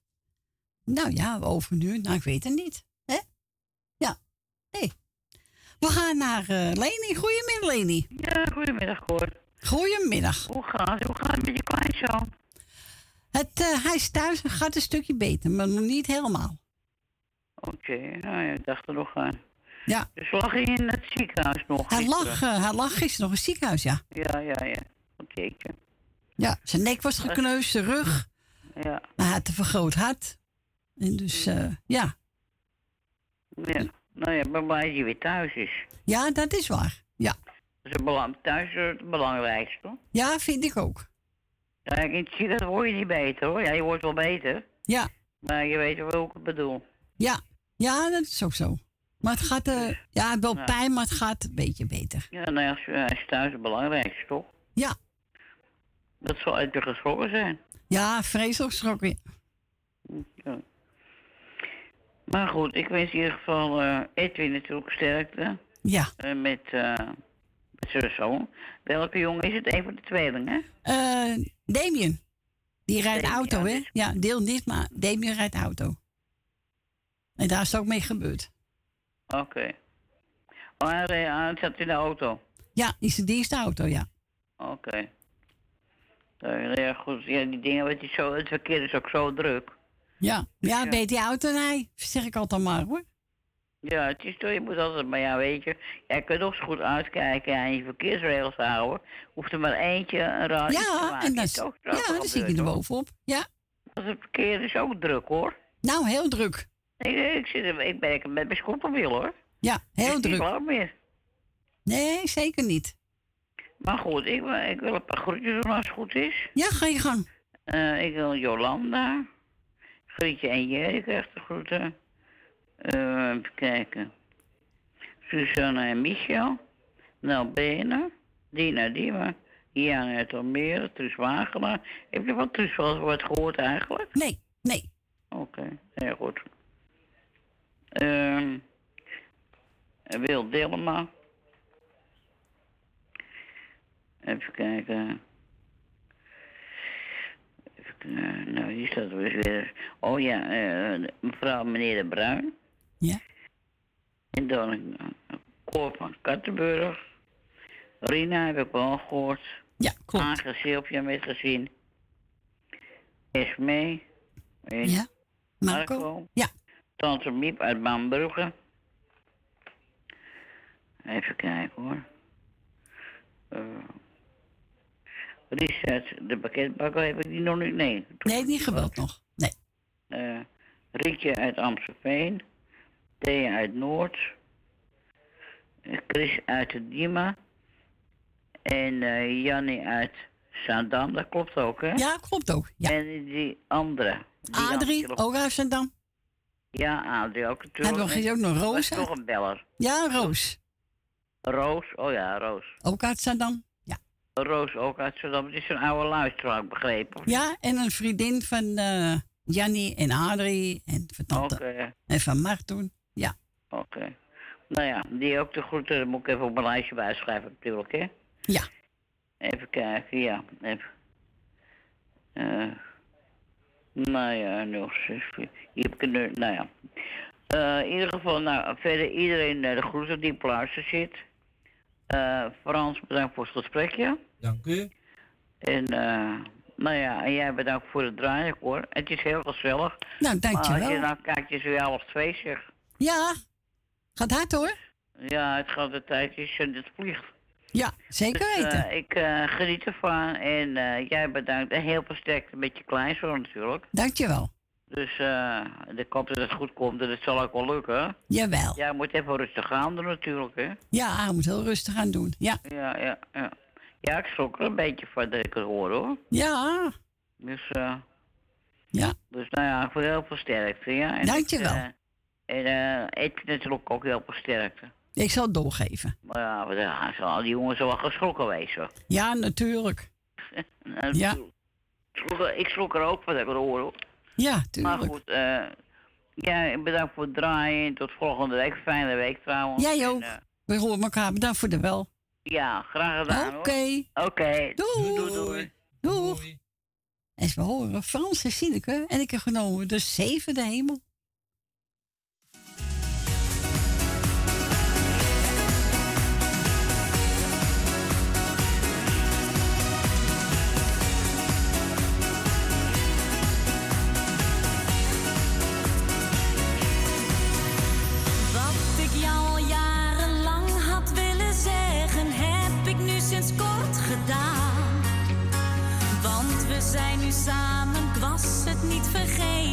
Nou ja, over een uur. Nou, ik weet het niet. Hè? Ja. Hey. We gaan naar eh Leni. Goedemiddag, Leni.
Ja, goedemiddag, Cor.
Goedemiddag.
Hoe gaat het? Hoe gaat het met je kleinzoon?
Het, eh, hij is thuis en gaat een stukje beter, maar nog niet helemaal.
Oké, nou ja, ik dacht er nog aan.
Ja.
Dus lag hij in het ziekenhuis nog?
Hij lag, eh, hij lag gisteren nog in het ziekenhuis, ja.
Ja, ja, ja. Oké.
Ja, zijn nek was gekneusd, zijn rug.
Ja.
Hij had een vergroot hart. En dus, eh, ja.
ja. Nou ja, ik ben blij dat hij weer thuis is.
Ja, dat is waar. Ja,
Dat is belang, thuis is het belangrijkste.
ja vind ik ook.
Ja, in het ziekenhuis word je niet beter hoor. Ja, je wordt wel beter.
Ja.
Maar je weet wel hoe ik het bedoel.
Ja, ja dat is ook zo. Maar het gaat, eh, ja, wel
Ja.
pijn, maar het gaat een beetje beter.
Ja, nou ja, is thuis het belangrijkste toch?
Ja.
Dat zal uit je geschrokken zijn.
Ja, vreselijk geschrokken.
Ja. Maar goed, ik wens in ieder geval eh, Edwin natuurlijk sterkte.
Ja.
Eh, met, eh met zijn zoon. Welke jongen is het? Een van de tweelingen?
Eh Damien. Die rijdt
Damien,
auto,
ja,
hè? Ja, deel niet, maar Damien rijdt auto. En daar is het ook mee gebeurd.
Oké. Hij, reed- hij zat in de auto.
Ja, is de dienstauto, ja.
Oké. Ja, goed. Ja, die dingen, weet je, zo, het verkeer is ook zo druk.
Ja, ja, beter die auto rijden, zeg ik altijd maar, hoor.
Ja, het is toch, je moet altijd, maar ja, weet je, jij kunt nog zo goed uitkijken en je verkeersregels houden. Hoeft er maar eentje een te
Ja,
maken.
en dan,
is ook
ja, dan zie je er bovenop. Ja.
Want het verkeer is ook druk, hoor.
Nou, heel druk.
Ik, ik, zit, er- ik ben met mijn scooterwiel, hoor.
Ja, heel druk.
lang meer.
Nee, zeker niet.
Maar goed, ik, wil- ik wil een paar groetjes doen als het goed is.
Ja, ga je gang.
Eh, ik wil Jolanda, Grietje en Jerry krijgt de groeten. Eh, even kijken. Susanne en Michel. Nel Benen. Dina Diemen. Jan uit Almere. Truus Wagenaar. Heb je van Truus wel wat gehoord eigenlijk?
Nee, nee.
Oké, heel goed. Ehm Wil Dillema. Even kijken. Even kijken. Nou, hier staat er dus weer. Oh ja, eh, mevrouw meneer De Bruin.
Ja.
En dan een koor van Kattenburg. Rina heb ik wel gehoord.
Ja, klopt.
Aange Sylvia met gezien. Esme. En
Ja.
Marco.
Ja.
Tante Miep uit Bambrugge. Even kijken hoor. Eh Richard, de pakketbakker heb ik die nog niet. Nee.
Nee, die gebeld nog. Nee.
Eh Rietje uit Amstelveen. Thea uit Noord. Chris uit de Dima. En eh Jannie uit Zaandam, dat klopt ook, hè?
Ja, klopt ook. Ja.
En die andere. die
Adrie, ook uit Zandam.
Ja, Adrie ook natuurlijk.
We geen- ook nog Roos uit?
toch een beller.
Ja, Roos.
Roos, oh ja, Roos.
Ook uit Zandam.
Roos ook uit Zandam. Het is een oude luisteraar, begrepen.
Ja, en een vriendin van eh Jannie en Adrie en van tante. En van Martoen. Ja.
oké. Nou ja, die ook de groeten, dat moet ik even op mijn lijstje bijschrijven natuurlijk, hè?
Ja.
Even kijken, ja. Even. Eh nou ja, nog zes. Hier heb ik een, nu- nou ja. Eh, in ieder geval, nou, verder iedereen eh, de groeten die op luister zit. Eh, Frans, bedankt voor het gesprekje.
Dank u.
En, eh, nou ja, en jij bedankt voor het draaien, hoor. Het is heel gezellig.
Nou,
Maar als je
dankjewel.
nou kijkt, is weer half twee, zeg.
Ja, gaat hard hoor.
Ja, het gaat de tijd is en het vliegt.
Ja, zeker
Dus,
weten.
eh, ik eh, geniet ervan en eh, jij bedankt. En heel veel sterkte met je kleinzoon natuurlijk.
Dankjewel.
Dus eh ik hoop dat het goed komt en het zal ook wel lukken.
Jawel.
Jij moet even rustig aan doen natuurlijk, hè?
Ja, hij moet heel rustig aan doen. Ja.
Ja, ja, ja. Ja, ik schrok er een beetje van dat ik het hoor, hoor.
Ja.
Dus, eh
Ja.
dus nou ja, voor heel veel sterkte, ja. En
Dankjewel.
Ik, eh, en eh Ed natuurlijk ook heel veel sterkte.
Ik zal het doorgeven.
Maar ja, maar ja, zo- al die jongens wel geschrokken wezen.
Ja, natuurlijk. *laughs*
Nou,
Ja.
Ik schrok, er- ik schrok er ook van dat ik het hoor, hoor.
Ja,
Maar
tuurlijk.
goed, eh ja, bedankt voor het draaien. Tot volgende week. Fijne week trouwens.
Jij ook.
En, eh,
We horen elkaar. Bedankt voor de wel.
Ja, graag gedaan.
Oké.
Oké.
Doei.
Doei, doei.
Doeg. En we horen Frans en Sineke. En ik heb genomen de zevende hemel.
Niet vergeten,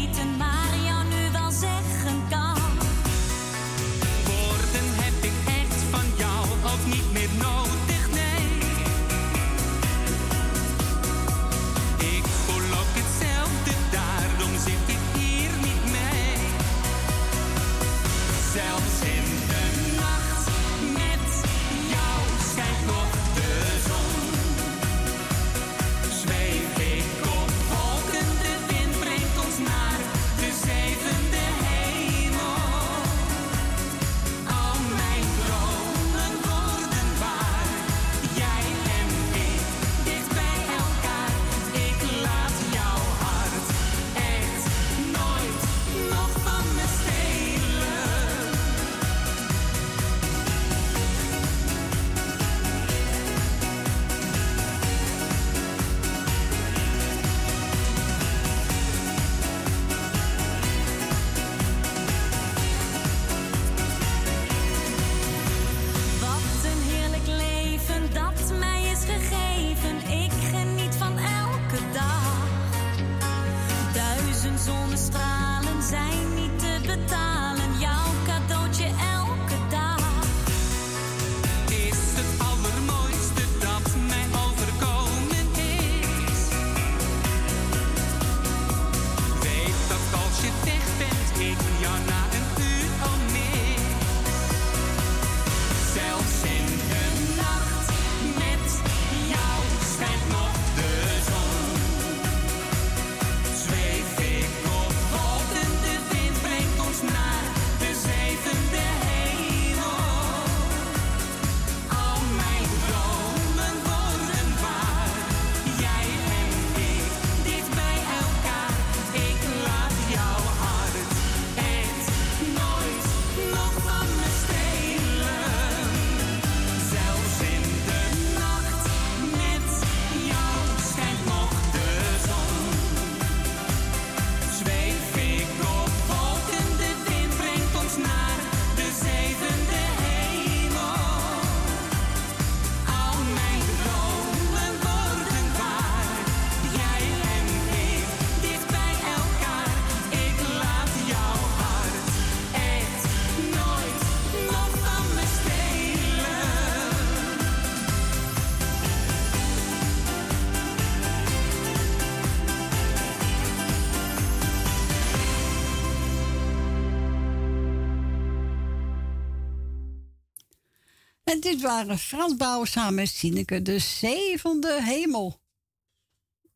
dit waren Frans Bauer samen met Sineke, de zevende hemel.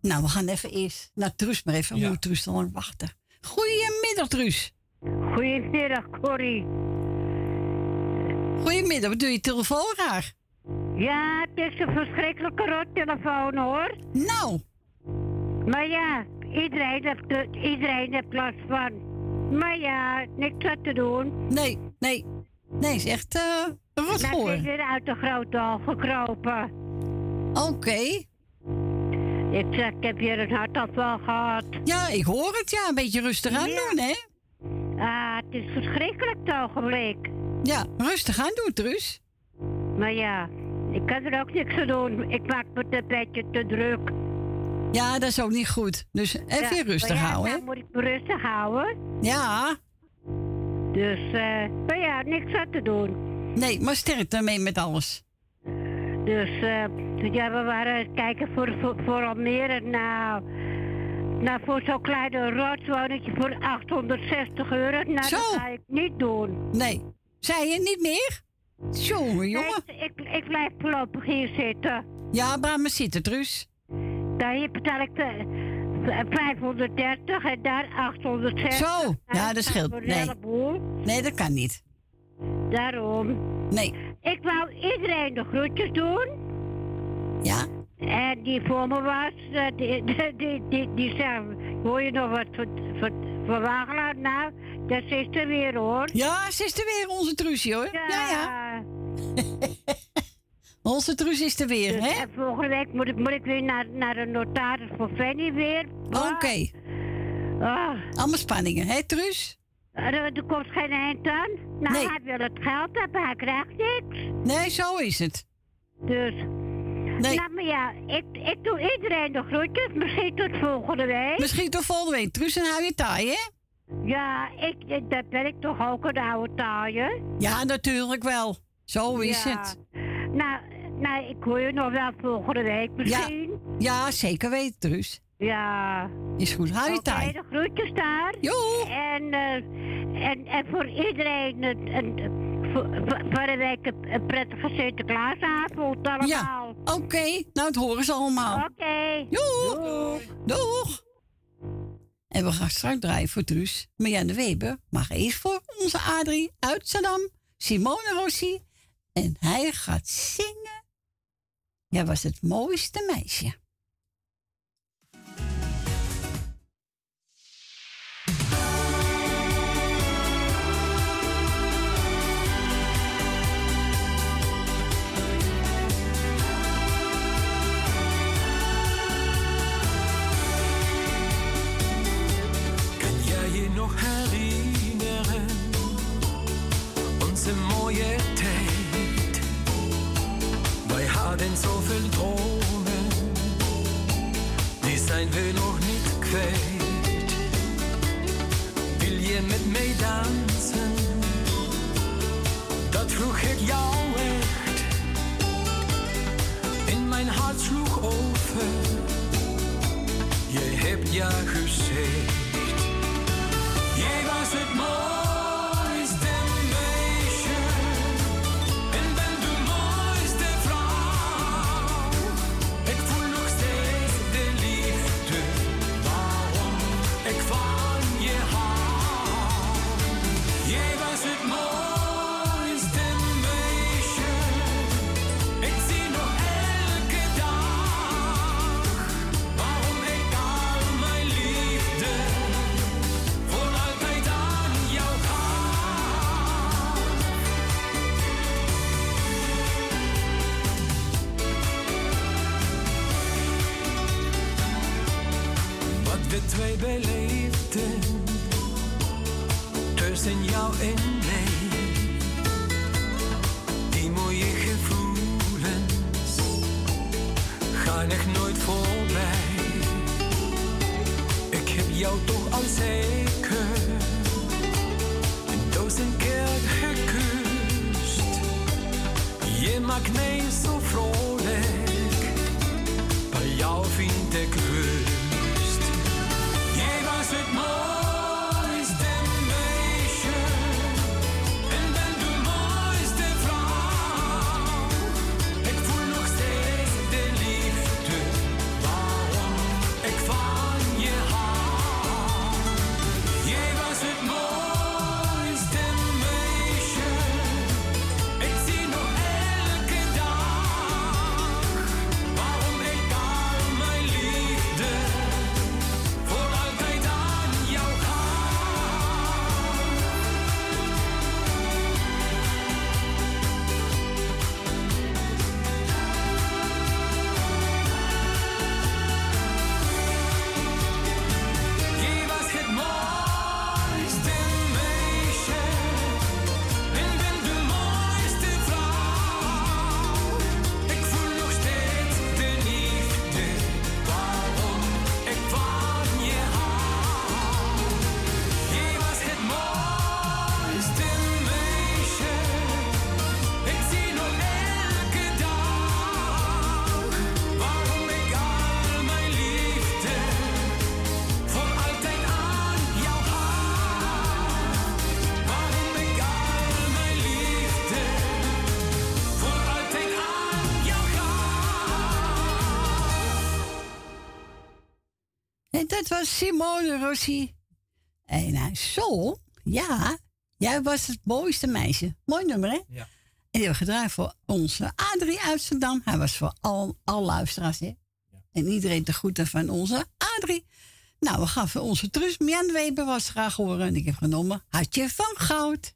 Nou, we gaan even eerst naar Truus, maar even moet Truus te lang wachten. Goedemiddag, Truus.
Goedemiddag, Corrie.
Goedemiddag, wat doe je telefoon raar?
Ja, het is een verschrikkelijke rottelefoon hoor.
Nou.
Maar ja, iedereen heeft, er- iedereen heeft last van. Maar ja, niks aan te doen.
Nee, nee. Nee, is echt eh een rotgoor.
ik ben uit de grote hal gekropen.
Oké.
Ik zeg, ik heb hier een hartaanval gehad.
Ja, ik hoor het. Ja, een beetje rustig aan doen, hè?
Ah, het is verschrikkelijk het ogenblik.
Ja, rustig aan doen, Truus.
Maar ja, ik kan er ook niks aan doen. Ik maak me een beetje te druk.
Ja, dat is ook niet goed. Dus even
Ja,
rustig
ja,
houden, hè?
dan moet ik me rustig houden.
Ja.
Dus, eh, maar ja, niks aan te doen.
Nee, maar sterkte mee met alles.
Dus eh, ja, we waren kijken voor, voor, voor Almere. Nou, nou voor zo'n kleine rotswoningje voor 860 euro. Nou,
Zo.
dat ga ik niet doen.
Nee. Zei je niet meer? Jongen, jongen.
Nee, ik, ik blijf voorlopig hier zitten.
Ja, maar zitten, Truus.
Daar hier betaal ik de, 530 en daar 860.
Zo, ja, dat scheelt. Nee. Nee, dat kan niet.
Daarom.
Nee.
Ik wou iedereen de groetjes doen.
Ja?
En die voor me was, eh, die, *laughs* die, die, die, zei, hoor je nog wat voor wagenluid? Nou, dat is er weer hoor.
Ja, ze is er weer, onze Truusje hoor. Ja, ja. *laughs* onze Truus is er weer,
Dus,
hè?
En volgende week moet ik, moet ik weer naar, naar de notaris voor Fanny weer.
Oké.
Ah.
Allemaal spanningen, hè Truus?
Er, er komt geen eind aan. Nou,
Nee.
hij wil het geld hebben, hij krijgt niks.
Nee, zo is het.
Dus.
Nee.
Nou, maar ja, ik, ik doe iedereen de groetjes. Misschien tot volgende week.
Misschien tot volgende week. Truus en hou je taai, hè?
Ja, ik, ik- dat ben ik toch ook een oude taaie.
Ja, natuurlijk wel. Zo is
Ja.
het.
Nou, nou, ik hoor je nog wel volgende week misschien.
Ja, zeker weten, Truus.
Ja.
Is goed, hou je taai.
de groetjes daar.
Jo.
En, eh, en, en voor iedereen een, een, voor, de week een, een prettige Sinterklaasavond allemaal.
Ja, oké. Nou, het horen ze allemaal.
Oké.
Doeg. Doeg. En we gaan straks draaien voor Truus. Marianne Weber mag eerst voor onze Adrie uit Saddam. Simone Rossi. En hij gaat zingen. Jij was het mooiste meisje.
Kan jij nog herinneren? Onze mooie tijd. Wij hadden zoveel dromen. Die zijn we nog niet kwijt. Wil je met mij dansen? Dat vroeg ik jou echt. In mijn hart sloeg over. Je hebt ja gezegd. Jij was het mooiste tussen jou en mij, die mooie gevoelens gaan echt nooit voorbij. Ik heb jou toch al zeker een duizend keer gekust. Je maakt mij zo vrolijk, bij jou vind ik rust.
Simone Rossi. En nou, Sol, ja, jij was het mooiste meisje. Mooi nummer, hè?
Ja.
En die hebben gedraaid voor onze Adrie Amsterdam. Hij was voor al, al luisteraars, hè? Ja. En iedereen te groeten van onze Adrie. Nou, we gaven onze trus, Mian Weber was graag horen. En ik heb genomen
Hartje van Goud.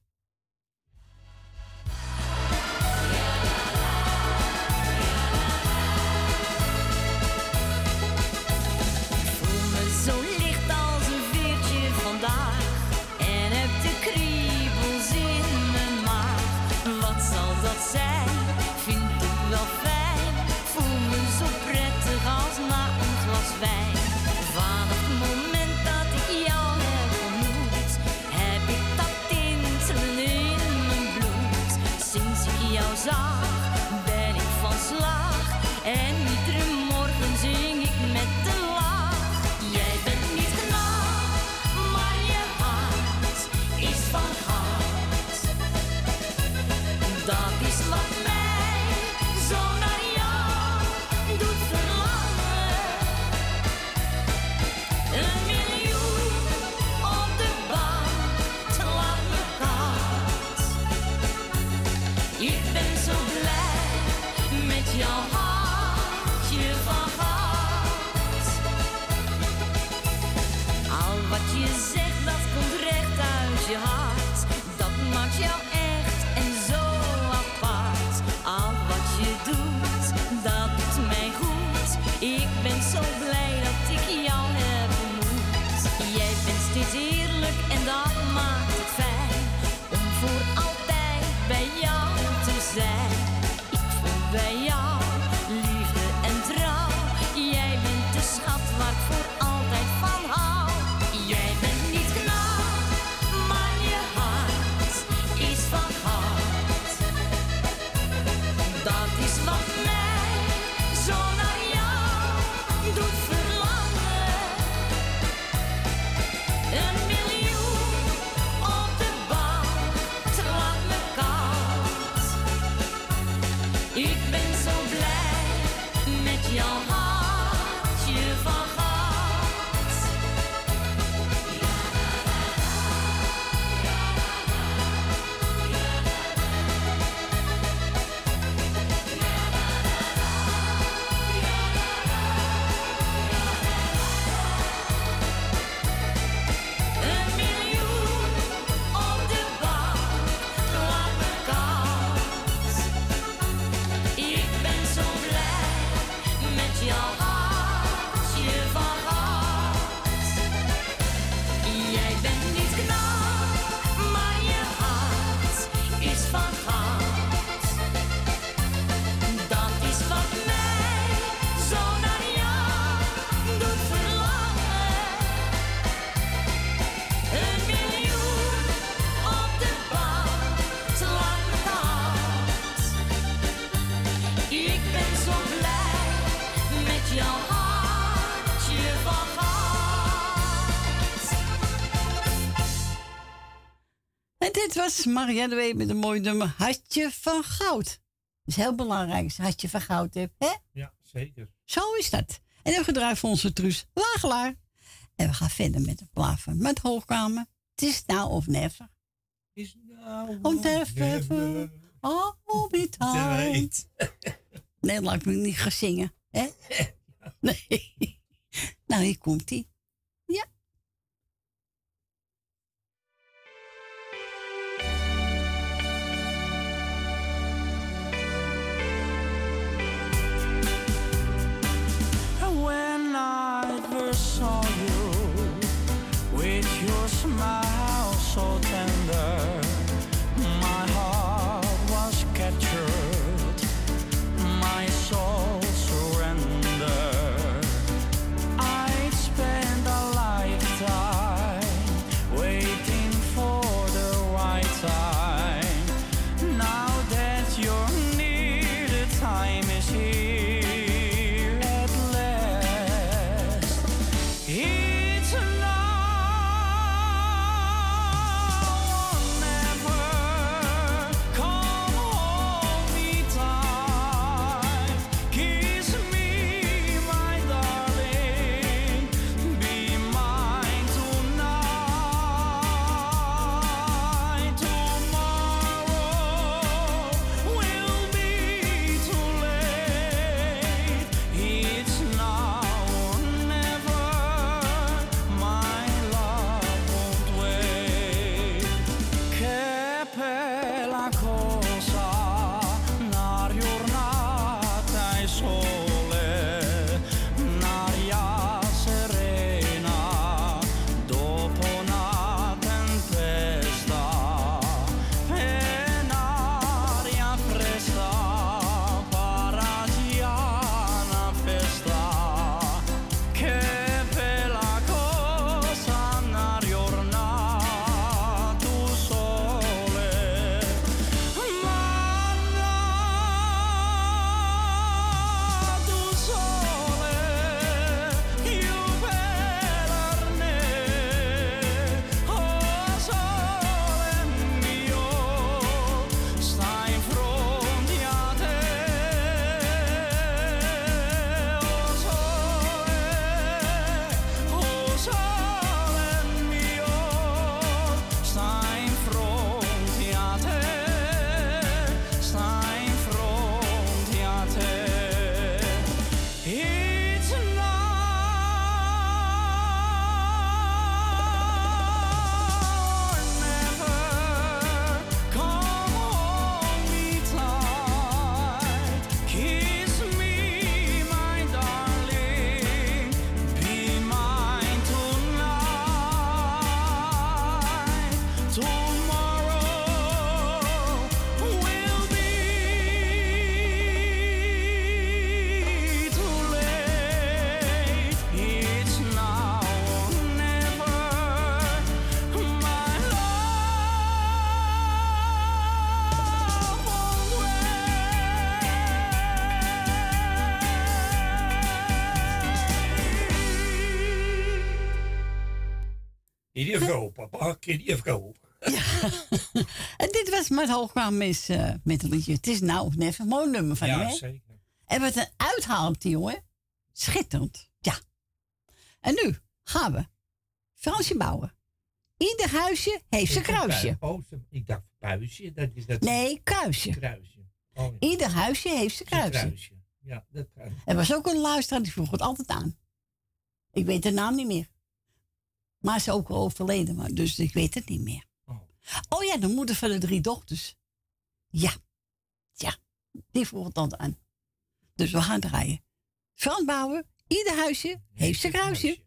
Marielle Weber met een
mooi nummer. Hartje van goud. Dat is heel belangrijk, als je hartje van goud hebt. Hè?
Ja, zeker.
Zo is dat. En dan gedraaid voor onze truus Wagelaar. En we gaan verder met de plaven. Met hoogkamer. Het is nou of never.
Is nou
of never. never. All
the
nee, laat ik me niet gaan zingen. Hè? *laughs* Nee. Nou, hier
komt-ie. Ieder geval, papa. In ieder geval.
En dit was met hoogkwam mis eh, met het liedje. Het is nou of never. Mooi nummer van
Ja,
hè?
zeker.
En wat een uithaal op die jongen. Schitterend. Ja. En nu gaan we. Fransje bouwen. Ieder huisje heeft zijn kruisje.
Oh, ik dacht buisje. Dat is dat
Nee, kruisje.
kruisje. Oh, ja.
Ieder huisje heeft zijn kruisje.
kruisje. Ja, dat kan.
Er was ook een luisteraar die vroeg het altijd aan. Ik weet de naam niet meer. Maar ze is ook al overleden, maar, dus ik weet het niet meer. Oh ja, de moeder van de drie dochters. Ja, ja, die vroeg het altijd aan. Dus we gaan draaien. Frans ieder huisje heeft zijn kruisje.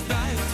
Buiten.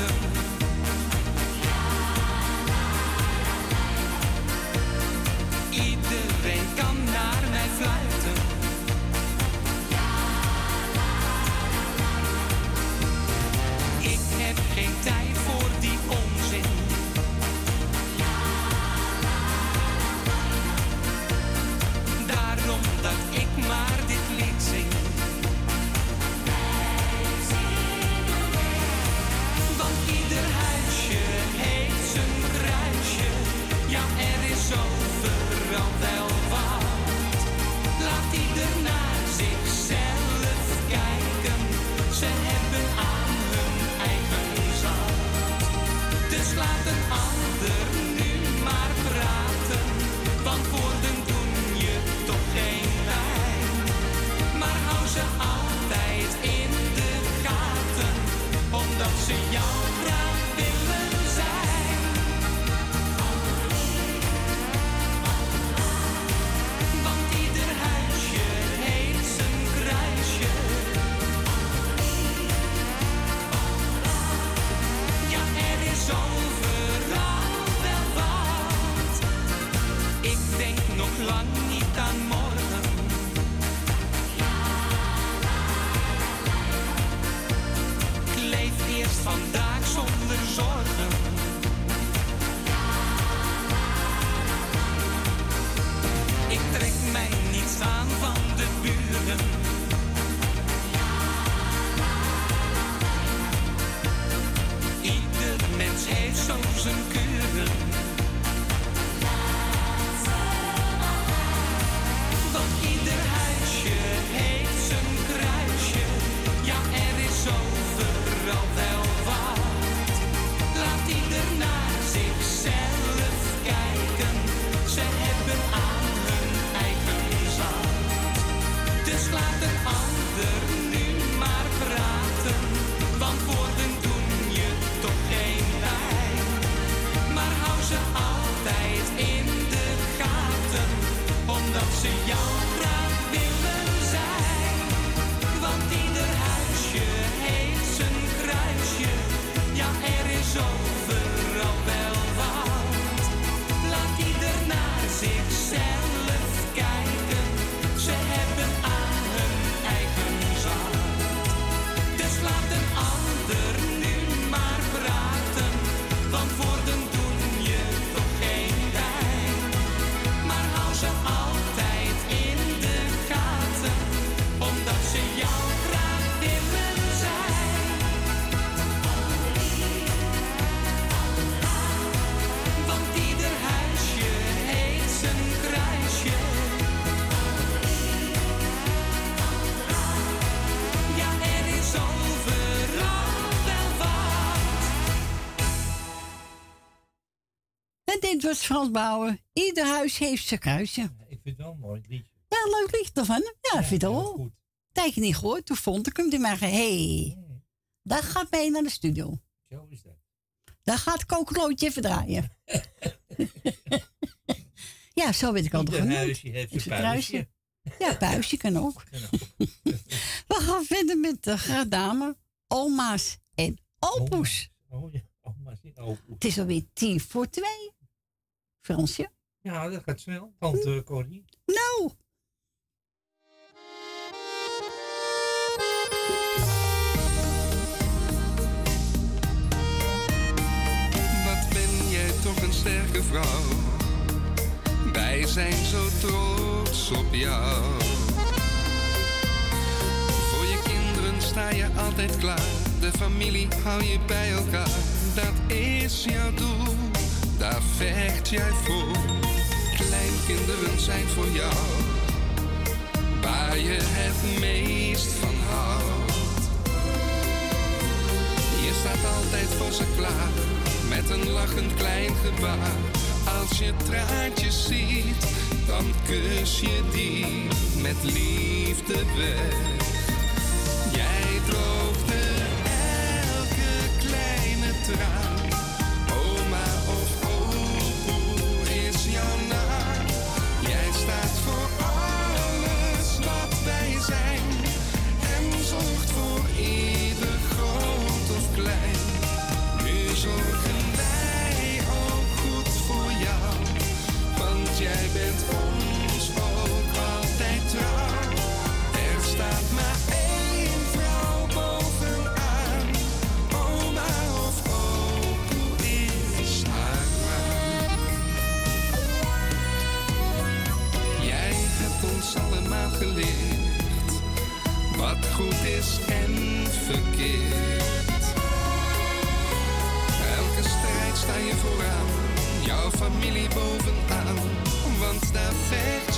Omdat ze jou
was Frans Bauer. Ieder huis heeft zijn kruisje.
Ik vind het wel een mooi liedje.
Ja, leuk lied ervan. Ja, ik vind het wel. Tijdje niet gehoord. Toen vond ik hem. Die maar hey, dat gaat mee naar de studio.
Zo is dat.
Daar gaat Kokelootje even draaien. *laughs* ja, zo weet ik al
Ieder
genoemd.
huisje heeft
een
puisje.
Ja, puisje kan ook. *laughs* We gaan verder met de gradame, oma's en opoes.
Oh ja, oma's opoes.
Het is alweer tien voor twee. Fransje?
Ja, dat gaat snel. Tante Corrie.
Nou.
Wat ben jij toch een sterke vrouw. Wij zijn zo trots op jou. Voor je kinderen sta je altijd klaar. De familie hou je bij elkaar. Dat is jouw doel, daar vecht jij voor. Kleinkinderen zijn voor jou. Waar je het meest van houdt. Je staat altijd voor ze klaar, met een lachend klein gebaar. Als je traantjes ziet, dan kus je die met liefde weg. Jij droogde elke kleine traan. Jouw familie bovenaan, want daar vecht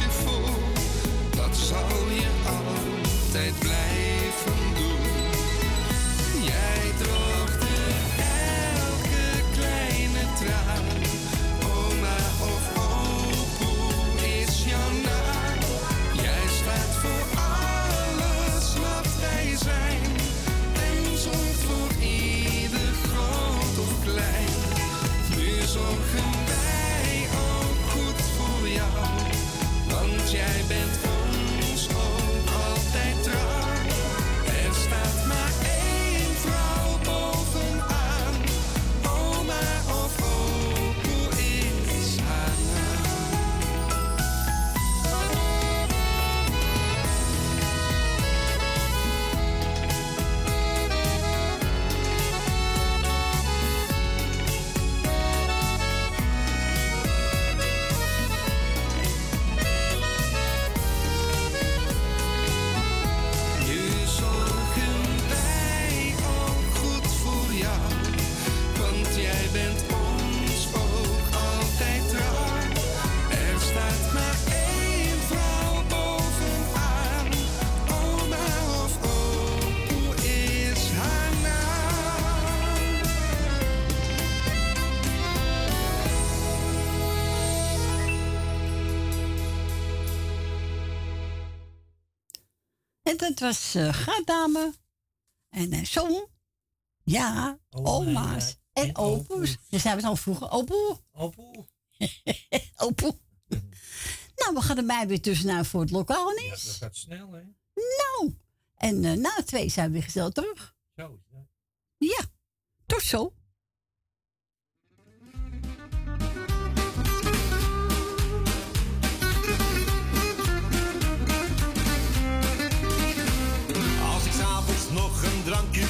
En
dat was eh gradame en uh. Ja, oma's en opoes. Dus zijn we al vroeger opoe.
Opoe. *laughs*
opoe. nou, we gaan er mij weer tussenuit voor het lokaal
Ja,
is.
dat gaat snel, hè?
Nou, en eh, na twee zijn we weer gezellig terug.
Zo dat.
Ja, tot zo.
drankje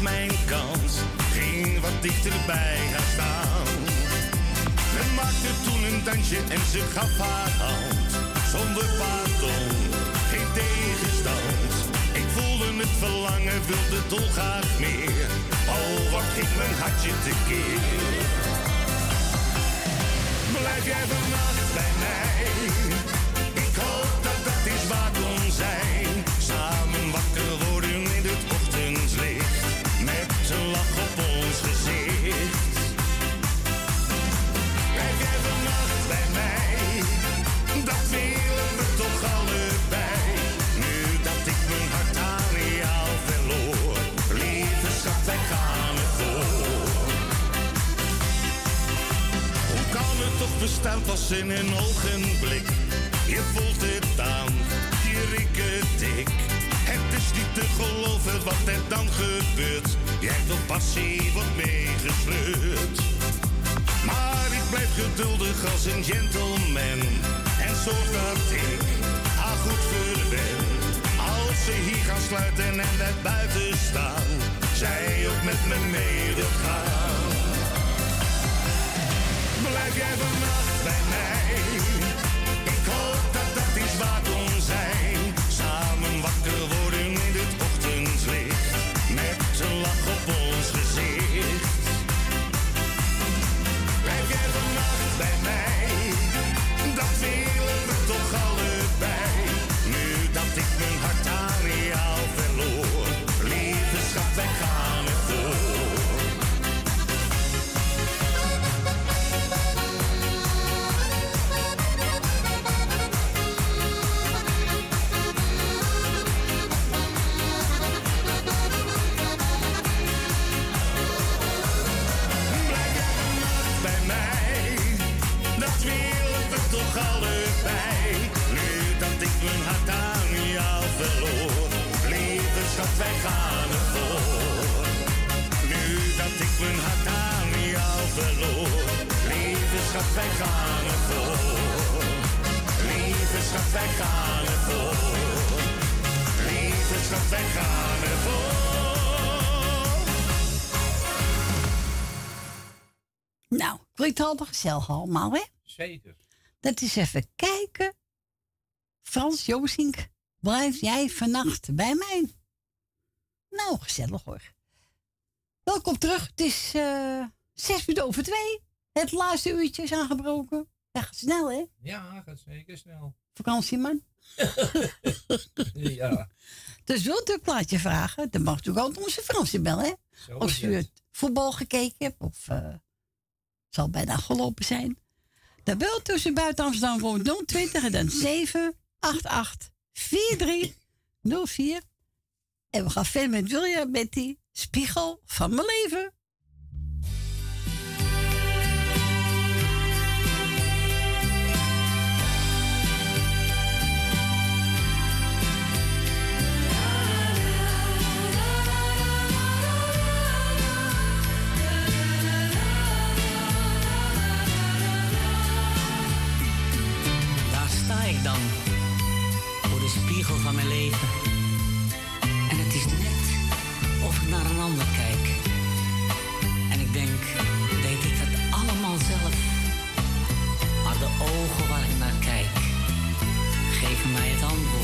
mijn kans. Ging wat dichter bij haar staan. We maakten toen een dansje en ze gaf haar hand. Zonder pardon, geen tegenstand. Ik voelde het verlangen, wilde dolgraag meer. Oh, wat ging mijn hartje tekeer. Toch bestaan pas in een ogenblik? Je voelt het aan, je riekt dik. Het is niet te geloven wat er dan gebeurt. Jij tot passie wordt meegesleurd. Maar ik blijf geduldig als een gentleman. En zorg dat ik haar goed verwen. Als ze hier gaan sluiten en wij buiten staan. Zij ook met me mee wil gaan. Blijf jij vannacht bij mij? Ik hoop dat dat is waar om zijn. Samen wakker worden in het ochtendslicht. Met een lach op ons gezicht. Blijf jij vannacht bij mij? Dat willen we toch
gezellig allemaal, hè?
Zeker.
Dat is even kijken. Frans Joosink, blijf jij vannacht bij mij? Nou, gezellig hoor. Welkom terug. Het is eh, zes minuten over twee. Het laatste uurtje is aangebroken. Ja, gaat snel, hè?
Ja, gaat zeker snel.
Vakantieman. *laughs*
Ja.
Dus wilt u een plaatje vragen? Dan mag u ook onze Fransje bellen, hè?
Zo
Als
is
u
het.
voetbal gekeken hebt of eh, zal bijna gelopen zijn. Dan belt u ze buiten Amsterdam voor 020 en dan 788 4304. En we gaan verder met William die spiegel van mijn leven.
Van mijn leven. En het is net of ik naar een ander kijk. En ik denk, deed ik dat allemaal zelf? Maar de ogen waar ik naar kijk, geven mij het antwoord.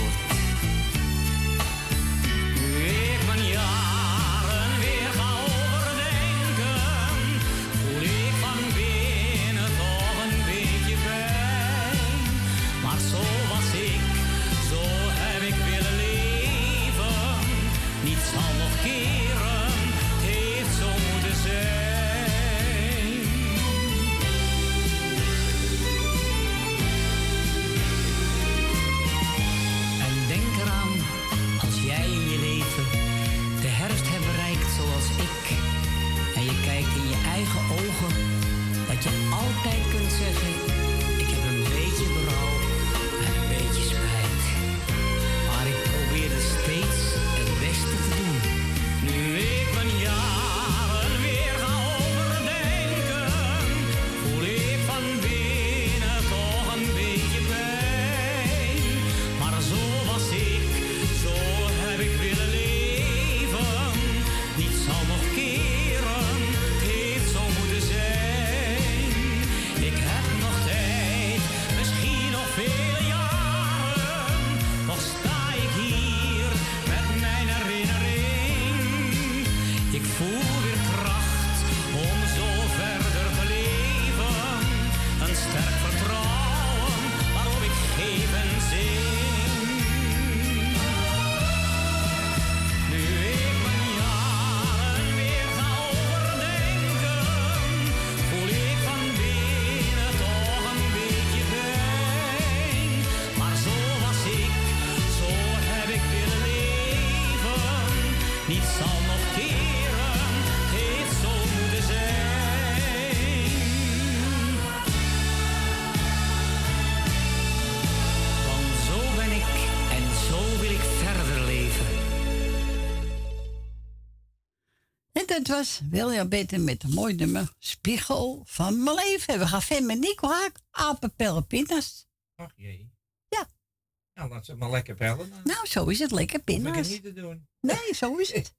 Was William Beter met een mooi nummer Spiegel van mijn leven. We gaan verder met Nico Haak, apenpellen, pindas.
Ach jee.
Ja.
Nou, laat ze maar lekker bellen. Dan.
Nou, zo is het. Lekker
Hoef ik
pindas.
het niet te doen.
Nee, zo is het.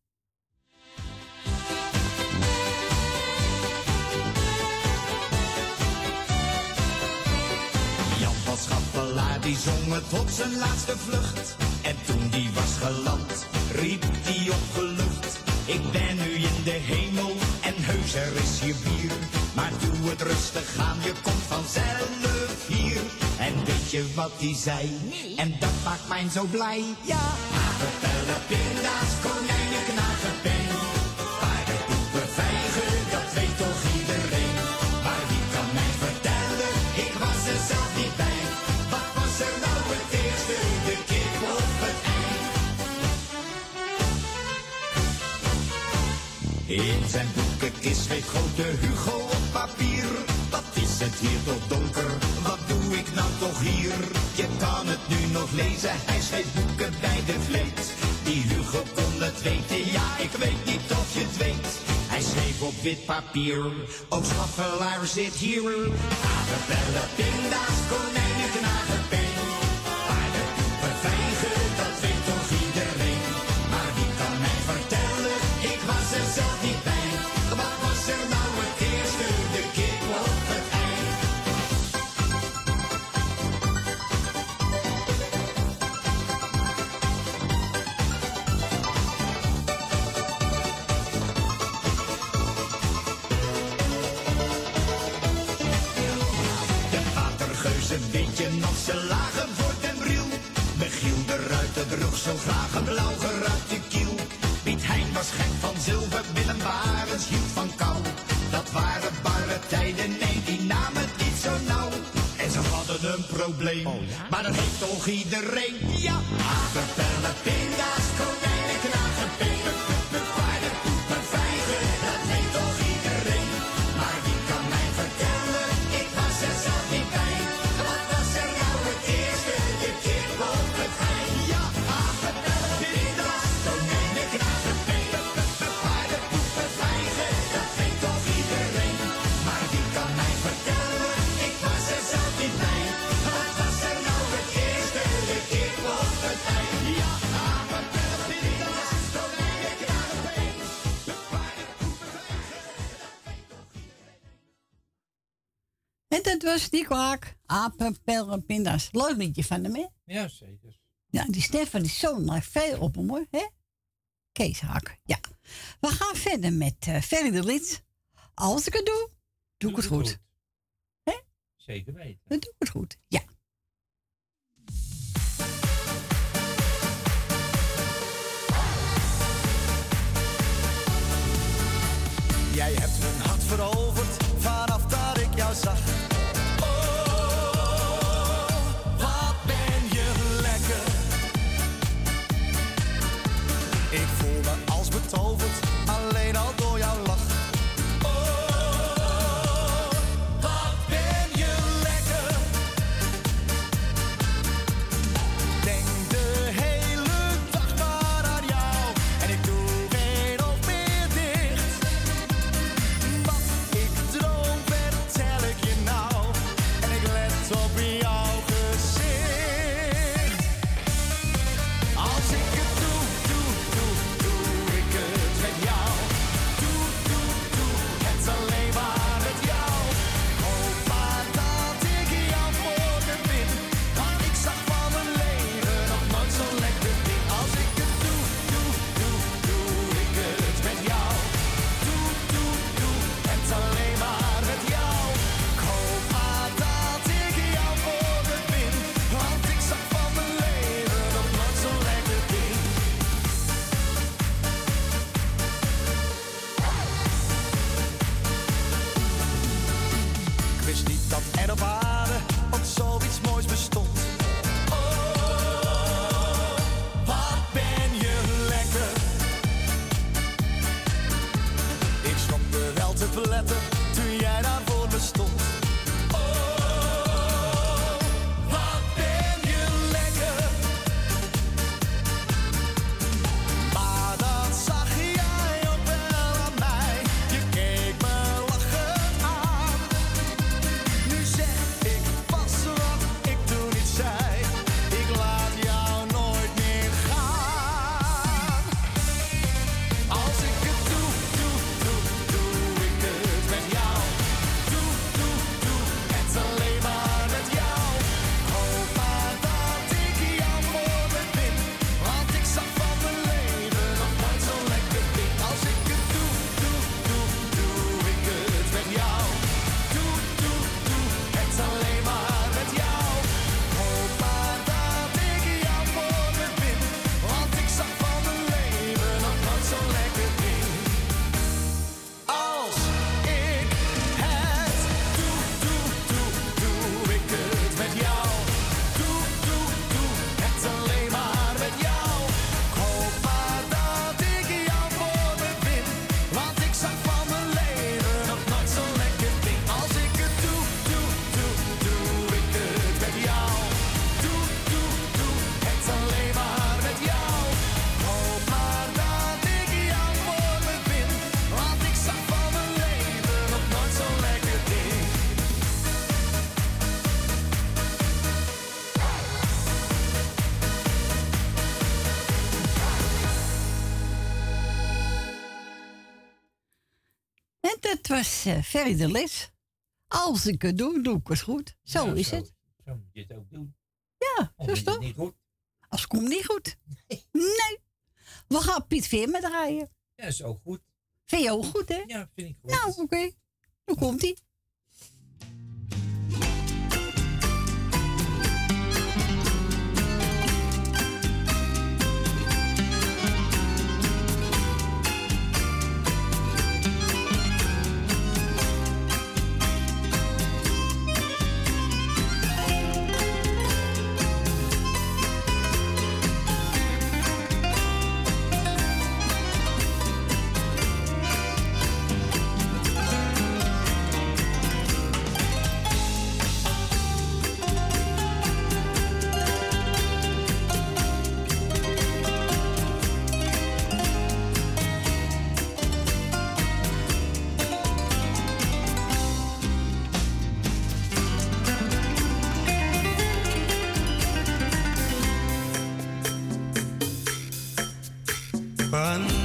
Jan van Schappelaar die zong het op zijn laatste vlucht. En toen die was geland, riep die opgelucht. Ik ben nu de hemel en heus er is hier bier. Maar doe het rustig aan, je komt vanzelf hier. En weet je wat die zei? En dat maakt mij zo blij. Ja, apenpellen, pinda's, konijnen, knagen, In zijn boekenkist schreef grote Hugo op papier. Wat is het hier toch donker, wat doe ik nou toch hier? Je kan het nu nog lezen, hij schreef boeken bij de vleet. Die Hugo kon het weten, ja ik weet niet of je het weet. Hij schreef op wit papier, ook schaffelaar zit hier. Pinda's, konijnen, knagen, Zo graag een blauw geruite kiel. Piet Hein was gek van zilver, Willem Barens hield van kou. Dat waren barre tijden, nee, die namen het niet zo nauw. En ze hadden een probleem, maar dat heeft toch iedereen. Ja, apenpellen, pinda's, konijnen, Dat was
Nico Haak, apenpellen, pindas. Leuk liedje van hem, hè?
Ja, zeker.
Ja, die Stefan is zo naar veel op hem, hoor. Hè? Kees Haak, ja. We gaan verder met uh, Ferry de Lid. Als ik het doe, doe ik het goed.
Zeker weten.
Dan doe ik het goed, ja.
Jij hebt als
Eh, is de Lis. Als ik het doe, doe ik het goed. Zo is het.
Zo moet je het ook doen.
Ja, zo is
het. Niet goed.
Als het komt niet goed. Nee. nee. We gaan Piet Veerman draaien.
Ja, is ook goed.
Vind je ook goed, hè?
Ja, vind ik goed.
Nou, oké. Hoe komt hij? Run.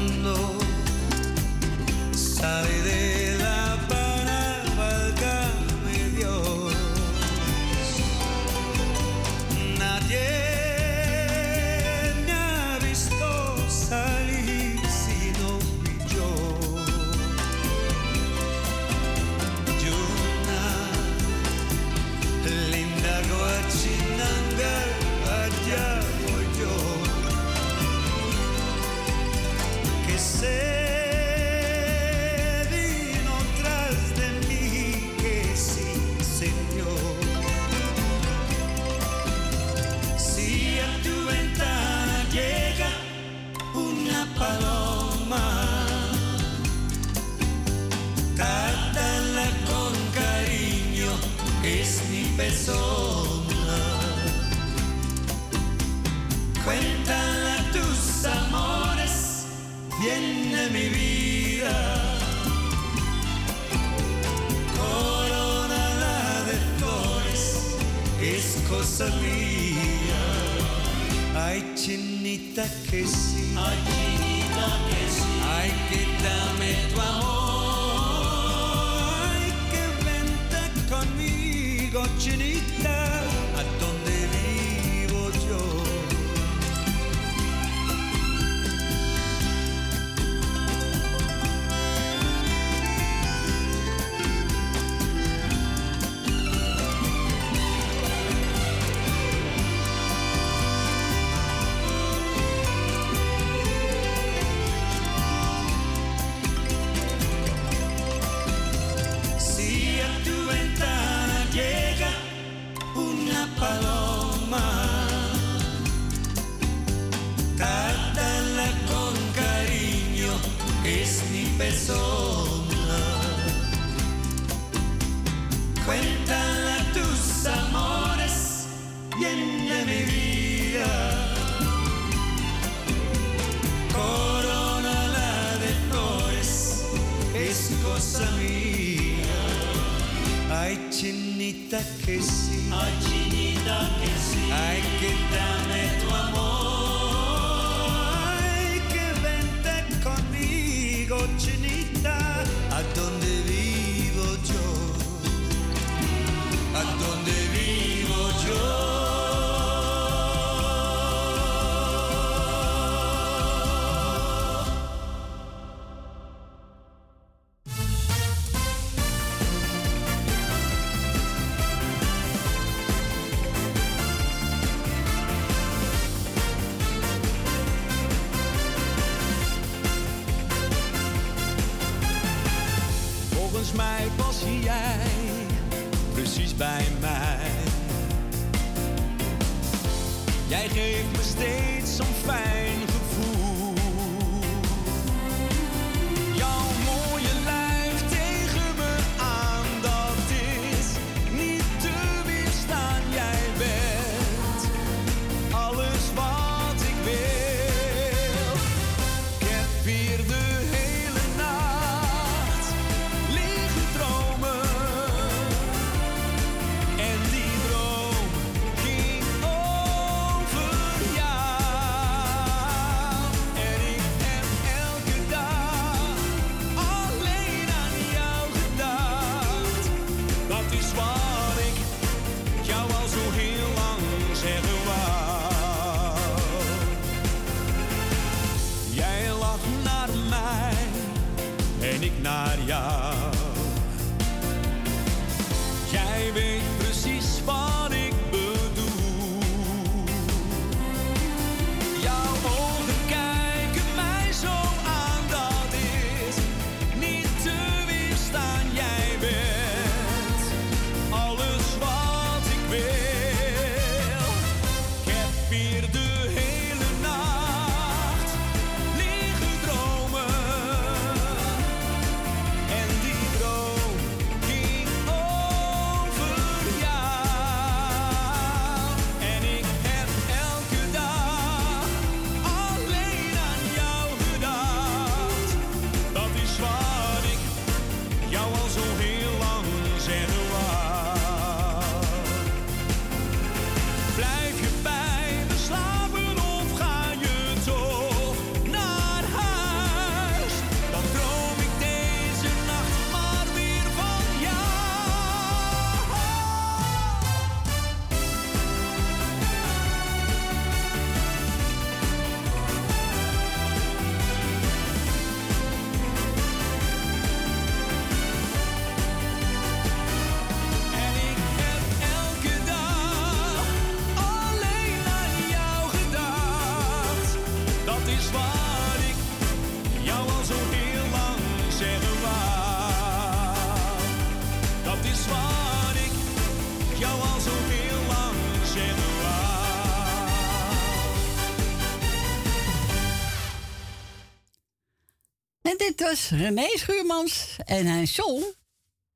Was René Schuurmans en hij zong.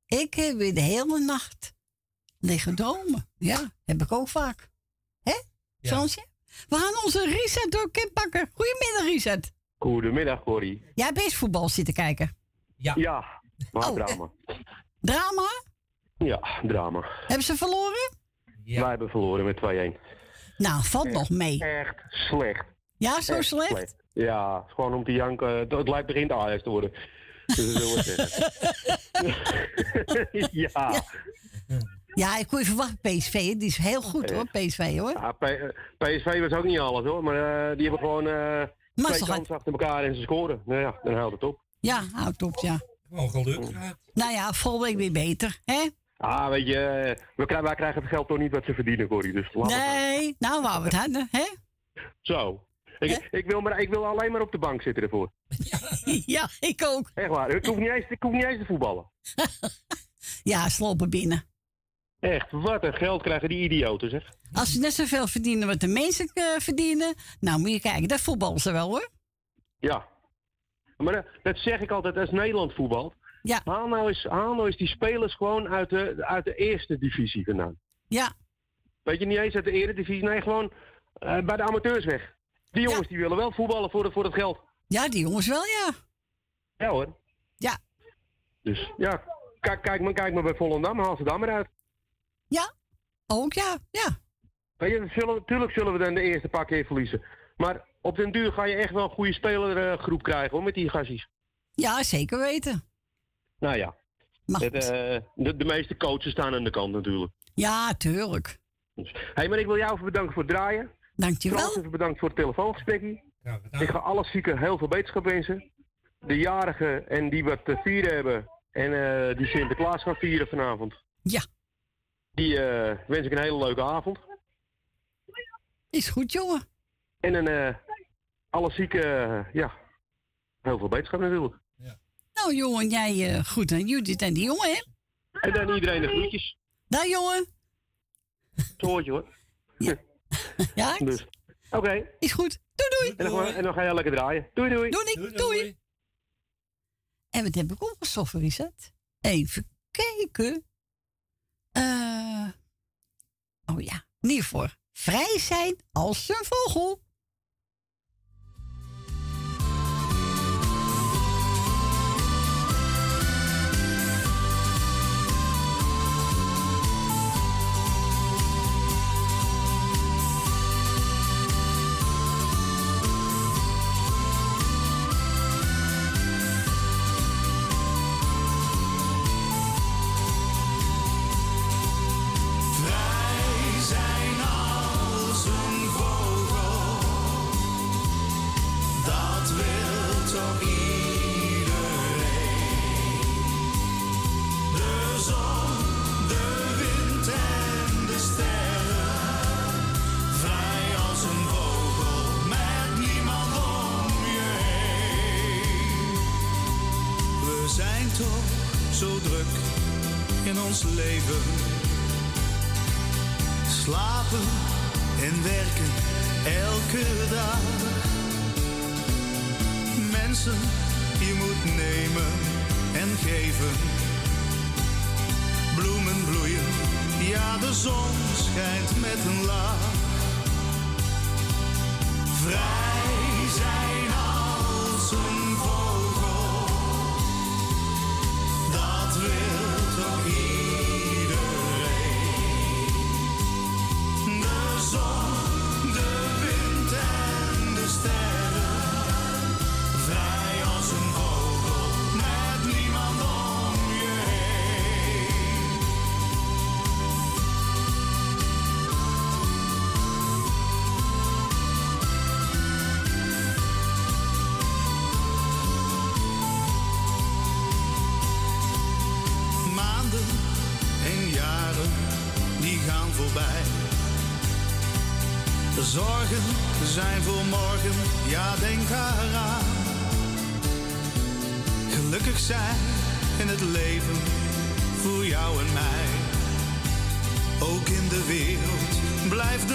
Ik heb weer de hele nacht liggen dromen. Ja, heb ik ook vaak. Hè? We gaan onze Richard door pakken. Goedemiddag, Richard.
Goedemiddag, Corrie.
Jij hebt eens voetbal zitten kijken.
Ja. Ja, maar
Oh,
drama.
Drama?
Ja, drama.
Hebben ze verloren?
Wij hebben verloren met 2-1.
Nou, valt nog mee.
Echt slecht.
Ja, zo
Echt
slecht?
Ja, het gewoon om te janken. Het- Het lijkt begint Ajax te worden. Dus dat wil ik zeggen. ja.
Ja, ik kon je verwachten, PSV. hè. Die is heel goed hoor, PSV hoor.
Ja, P- eh, PSV was ook niet alles hoor, maar eh, die hebben gewoon eh twee kansen achter elkaar en ze scoren. Nou ja, dan houdt het op.
Ja, houdt op, ja.
Gewoon geluk
Nou ja, volgende week weer beter, hè?
Ah, weet je, eh, we krijgen, wij krijgen het geld toch niet wat ze verdienen, Corrie. Dus laat het maar.
Nee, nou wou we het hadden, hè?
Zo. Ik, ik, wil maar, ik wil alleen maar op de bank zitten ervoor. *laughs*
Ja, ik ook.
Echt waar. Ik hoef niet eens, ik hoef niet eens te voetballen. *laughs*
Ja, slopen binnen.
Echt, wat een geld krijgen die idioten, zeg.
Als ze net zoveel verdienen wat de mensen eh, verdienen, nou moet je kijken, dat voetballen ze wel hoor.
Ja. Maar dat, dat zeg ik altijd als Nederland voetbalt.
Ja.
Haal nou eens, haal nou eens die spelers gewoon uit de, uit de eerste divisie vandaan.
Ja.
Weet je, niet eens uit de eredivisie, nee, gewoon eh, bij de amateurs weg. Die jongens die willen wel voetballen voor, de, voor het geld.
Ja, die jongens wel, ja.
Ja hoor.
Ja.
Dus ja, kijk, kijk, maar, kijk maar bij Volendam, haal ze dan maar uit.
Ja, ook ja, ja.
Weet je, zullen, natuurlijk zullen we dan de eerste paar keer verliezen. Maar op den duur ga je echt wel een goede spelergroep krijgen hoor, met die gassies.
Ja, zeker weten.
Nou ja. Het, eh, de, de meeste coaches staan aan de kant natuurlijk.
Ja, tuurlijk.
Hé, hey, maar ik wil jou even bedanken voor het draaien.
Dankjewel.
Bedankt voor het telefooнгesprekje. ik ga alle zieken heel veel beterschap wensen. De jarigen en die wat te vieren hebben en eh, die Sinterklaas gaan vieren vanavond.
Ja.
Die eh, wens ik een hele leuke avond.
Is goed, jongen.
En dan eh, alle zieken, ja, heel veel beterschap natuurlijk.
Nou jongen, jij eh, goed aan Judith en die jongen, hè?
En dan iedereen de groetjes.
Daar jongen.
Zo hoort je hoor.
Ja? *laughs*
Dus, oké.
Is goed. Doei doei.
En dan, en dan ga je lekker draaien. Doei doei.
Doei, doei. En wat heb ik opgezocht, Richard? Even kijken. Eh, oh ja, niet voor. Vrij zijn als een vogel.
Vrij zijn als een vogel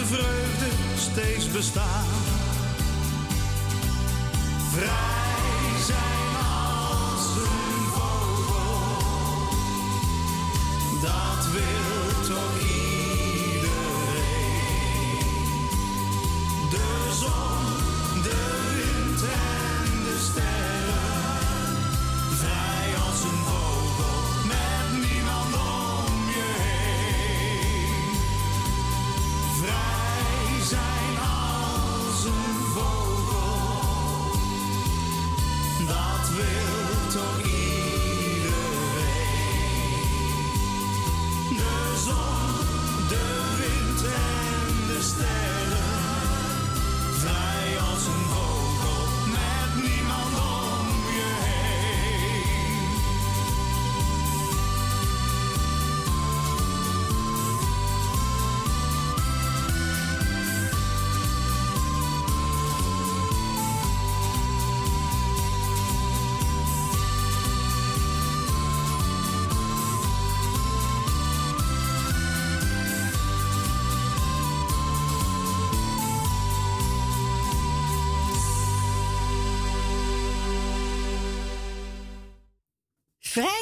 vreugde steeds bestaan. Vrij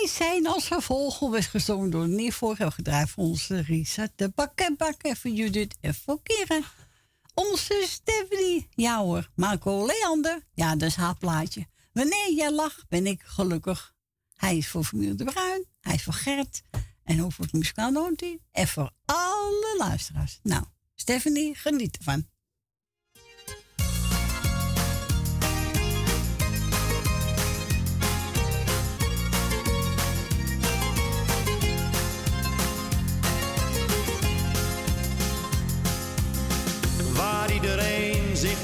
zijn als vogel
werd gezongen door Nivo. Hebben gedraaid voor onze Risa de Bakker Bakker. Voor Judith en voor Kira. Onze Stephanie. Ja hoor. Marco Leander. Ja, dat is haar plaatje. Wanneer jij lacht, ben ik gelukkig. Hij is voor familie de Bruin. Hij is voor Gert. En ook voor het muzikaal. En voor alle luisteraars. Nou, Stephanie, geniet ervan.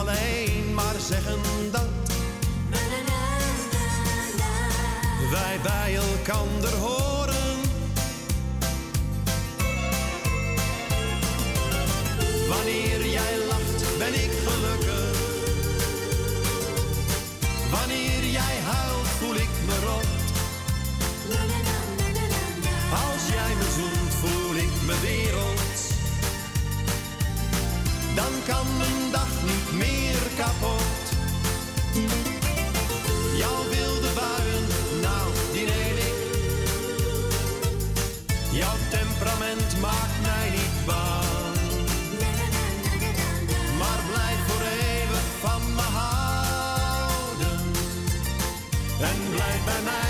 alleen maar zeggen dat wij bij elkander horen. Wanneer jij lacht, ben ik gelukkig. Wanneer jij huilt, Dan kan mijn dag niet meer kapot. Jouw wilde buien, nou, die neem ik. Jouw temperament maakt mij niet bang. Maar blijf voor eeuwig van me houden. En blijf bij mij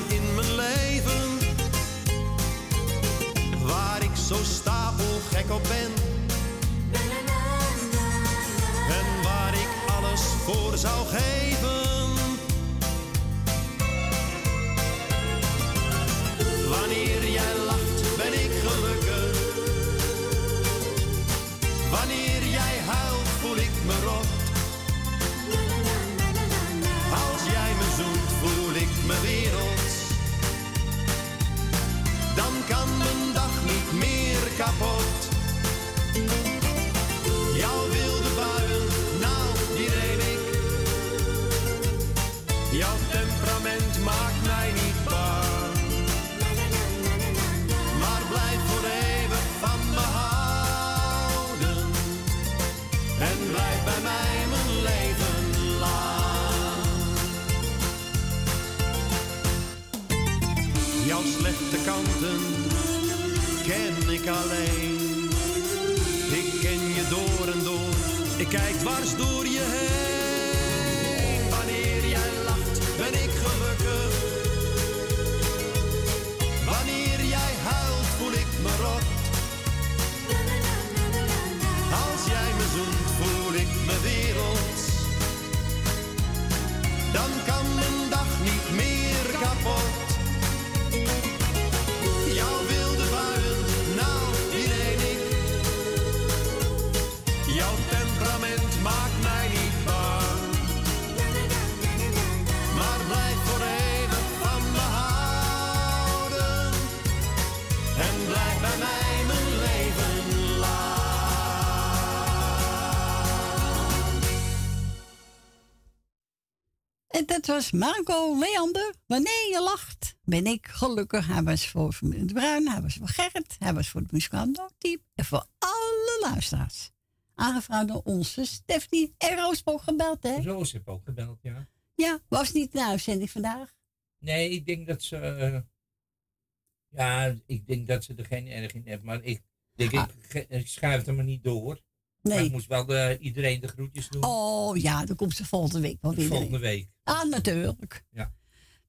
Waar ik zo stapelgek op ben. En waar ik alles voor zou geven. Kijk dwars door
was Marco Leander. Wanneer je lacht, ben ik gelukkig. Hij was voor Familie de Bruin, hij was voor Gerrit, hij was voor het muzikant Team en voor alle luisteraars. Aangevraagd door onze Stephanie en Roos ook gebeld, hè?
Roos heeft ook gebeld, ja.
Ja, was niet de uitzending vandaag.
Nee, ik denk dat ze. eh, ja, ik denk dat ze er geen erg in heeft. Maar ik denk, ik, ge- ik schuif er maar niet door. Maar
Nee.
ik moest wel de, iedereen de groetjes doen.
Oh ja, dan komt ze volgende week wel weer.
Volgende week.
Ah, natuurlijk.
Ja.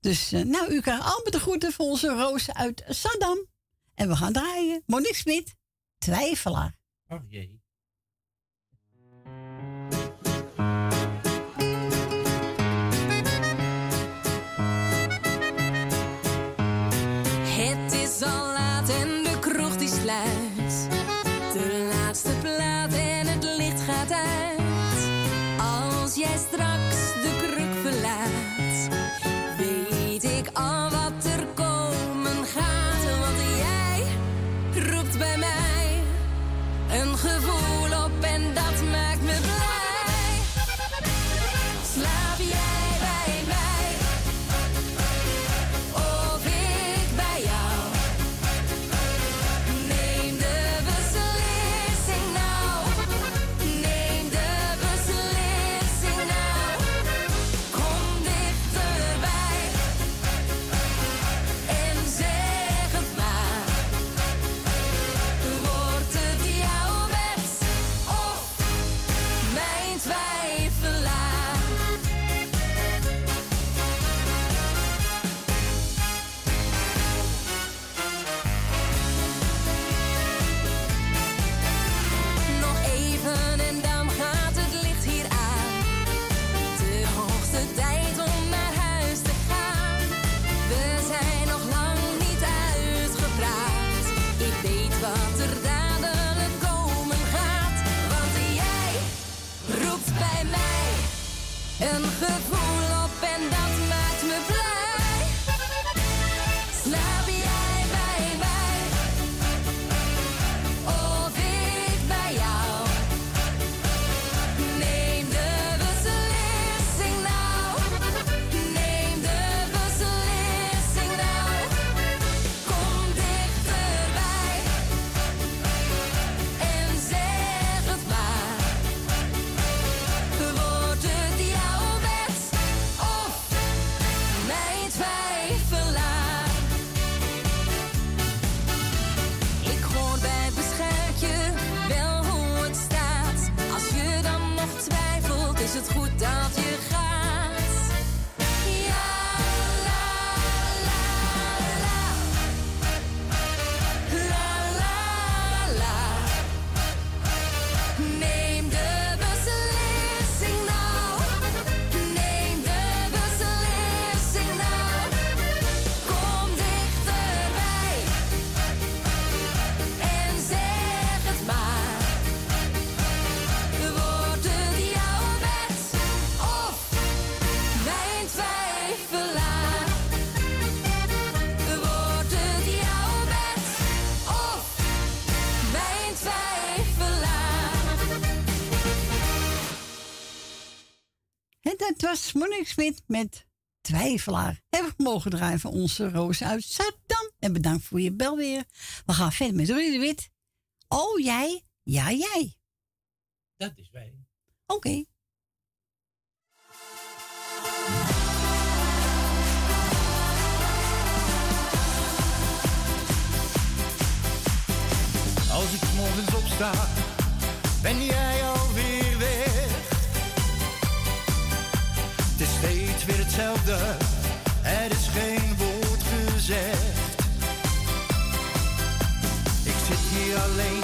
Dus, eh, nou, u krijgt allemaal de groeten voor onze Roos uit Saddam. En we gaan draaien. Monique Smit, twijfelaar.
Oh jee.
Smoening Smit met Twijfelaar. Hebben we mogen draaien van onze Roos uit Zuidam. En bedankt voor je bel weer. We gaan verder met Rudy de Wit. Oh, jij? Ja, jij.
Dat is wij.
Oké.
Als ik morgens opsta, ben je er is geen woord gezegd. Ik zit hier alleen.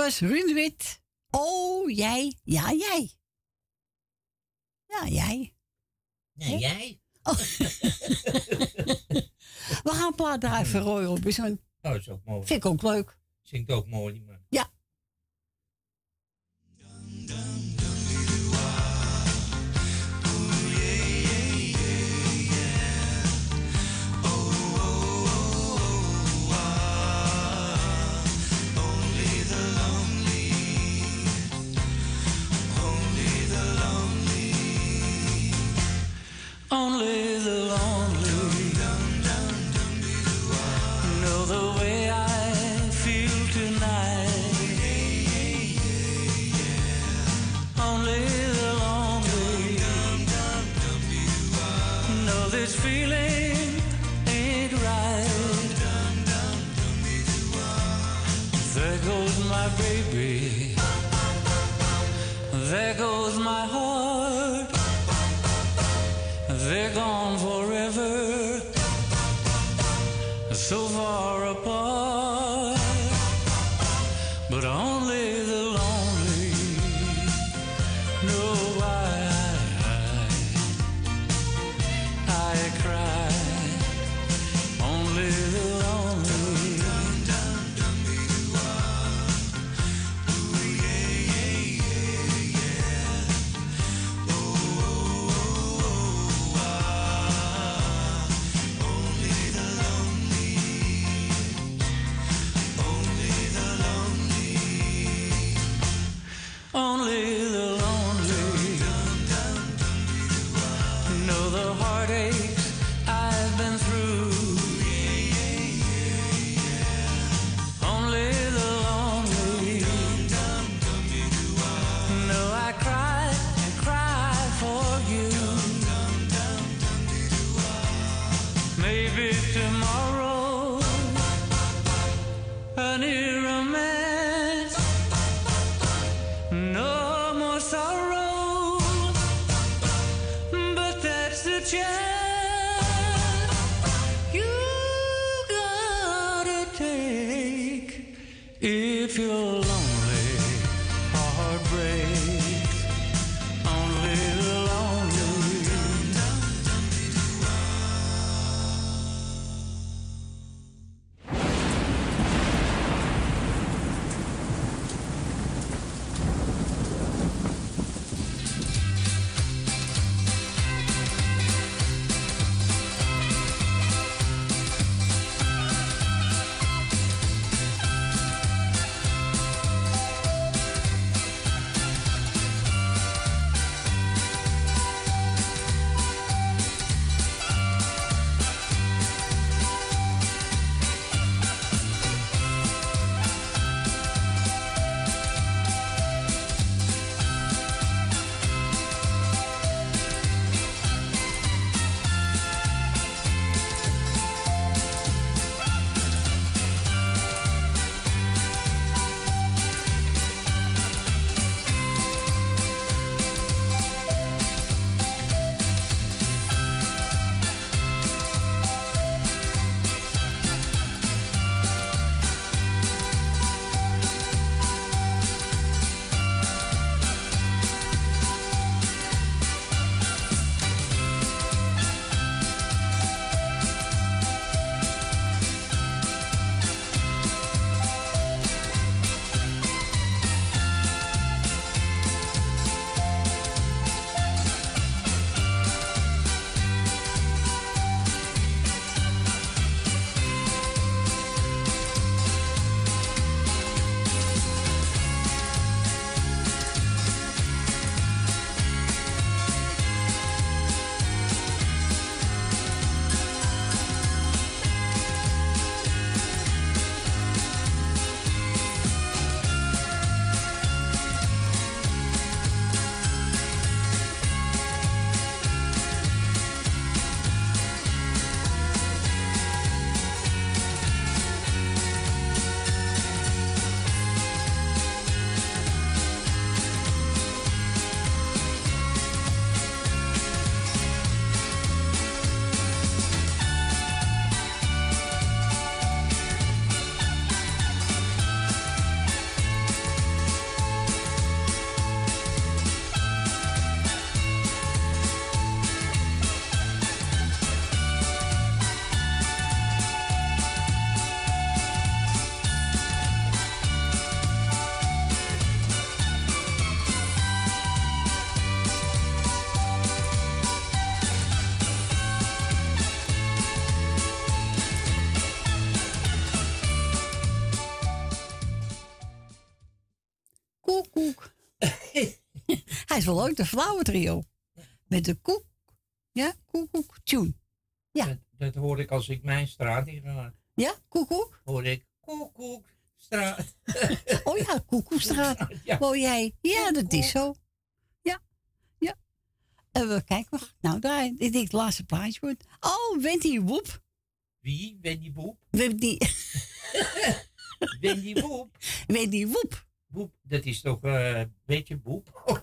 was Ruud Wit. Oh, jij. Ja, jij. Ja, jij.
Nee, jij.
Oh. *laughs* We gaan een plaat draaien voor Roy Orbison.
Oh, dat is ook mooi.
Vind ik ook leuk.
Zingt ook mooi,
maar... is alone.
dans is wel leuk, de flauwentrio. Met de koek. Ja, koekoek tune. Ja.
Dat, dat ik als ik mijn straat in.
Ja, Koekoek?
Hoor ik koek, straat. *laughs*
oh ja, koekoekstraat. *laughs* Ja. Jij? Ja, dat is zo. Ja, ja. En we kijken, nou daar. dit denk het laatste plaatje. Oh, Wendy Woep.
Wie? Wendy Woep? *laughs*
Wendy...
Wendy Woep?
Wendy Woep.
Woep, dat is toch eh, een beetje boep? Oh,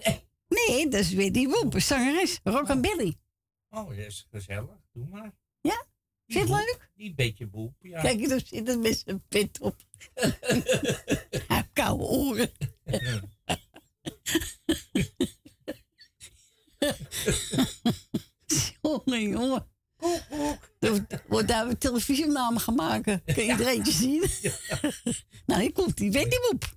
Nee,
dat is weer die woep, zangeres. Rock Billy.
oh dat is gezellig. Doe maar.
Ja? Vind je het leuk?
Die beetje boep, ja.
Kijk, er zit een beetje een pit op. *laughs* Koude oren. *laughs* jongen, jongen. Er wordt daar een televisienaam gaan maken. Kan iedereen zien? *laughs* Nou, ik komt die Wendy Woep.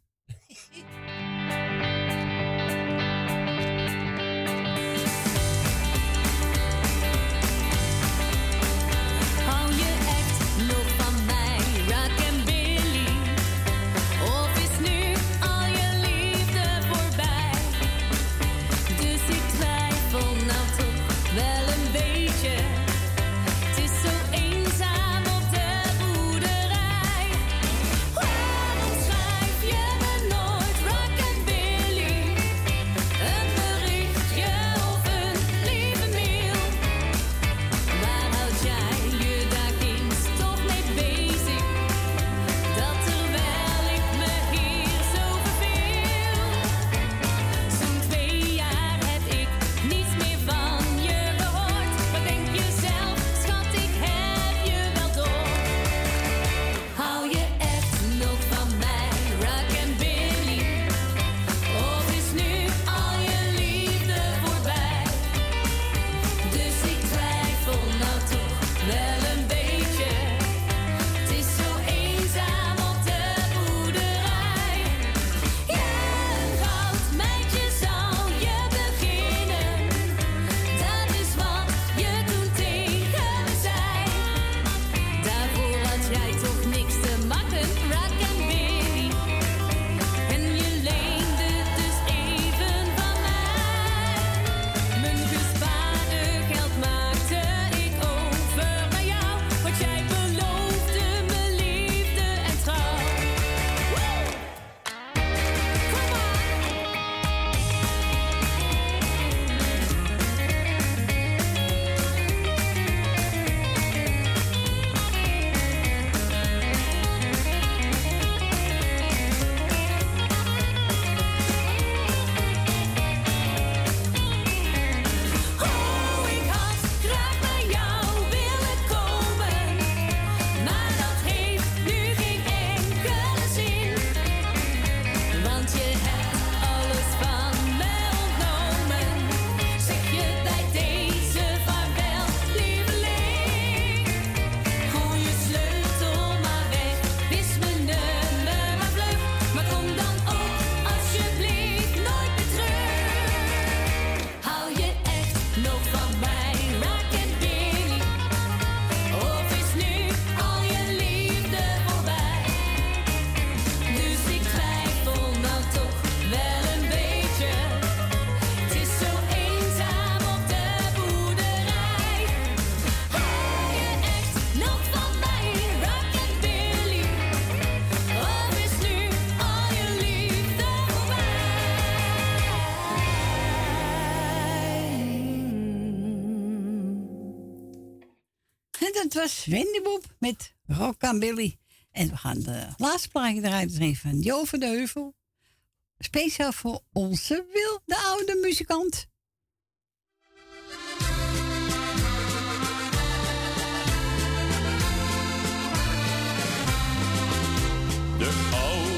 met Billy. En we gaan de laatste plaatje eruit van Jo van de Heuvel. Speciaal voor onze wilde oude muzikant.
De oude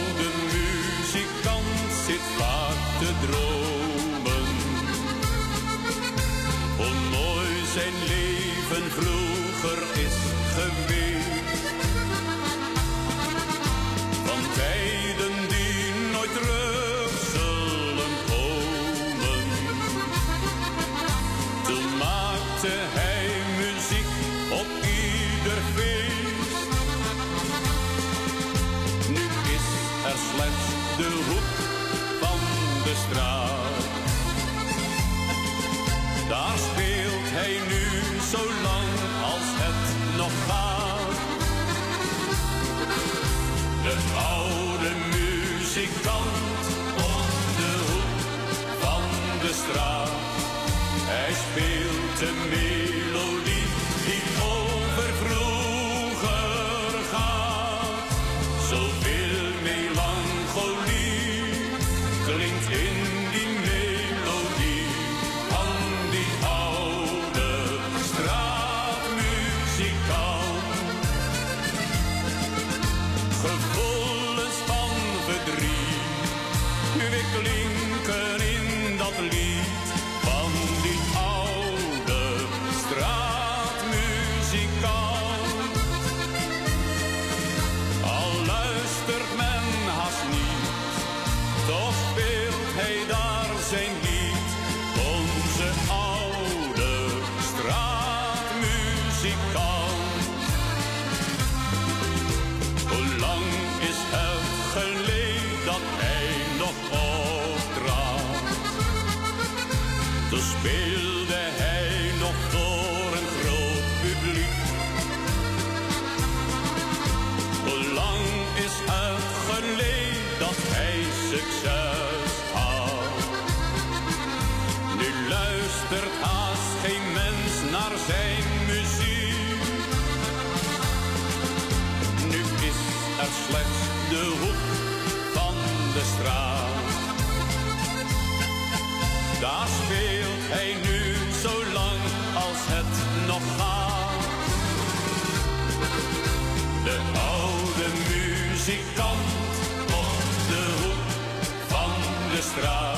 de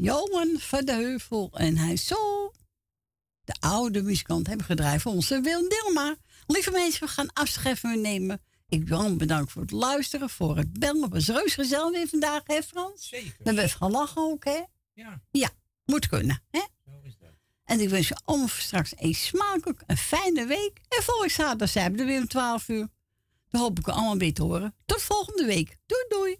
Johan van de Heuvel. En hij zo de oude muzikant hebben gedraaid voor onze Wil Dilma. Lieve mensen, we gaan afscheid van nemen. Ik wil u bedanken voor het luisteren, voor het bellen. Het was reus gezellig weer vandaag, hè Frans?
Zeker.
We hebben even gelachen ook, hè?
Ja.
Ja, moet kunnen, hè?
Zo is dat.
En ik wens je allemaal straks een smakelijk, een fijne week. En volgende zaterdag zijn we er weer om 12 uur. Dan hoop ik u allemaal weer te horen. Tot volgende week. Doei doei.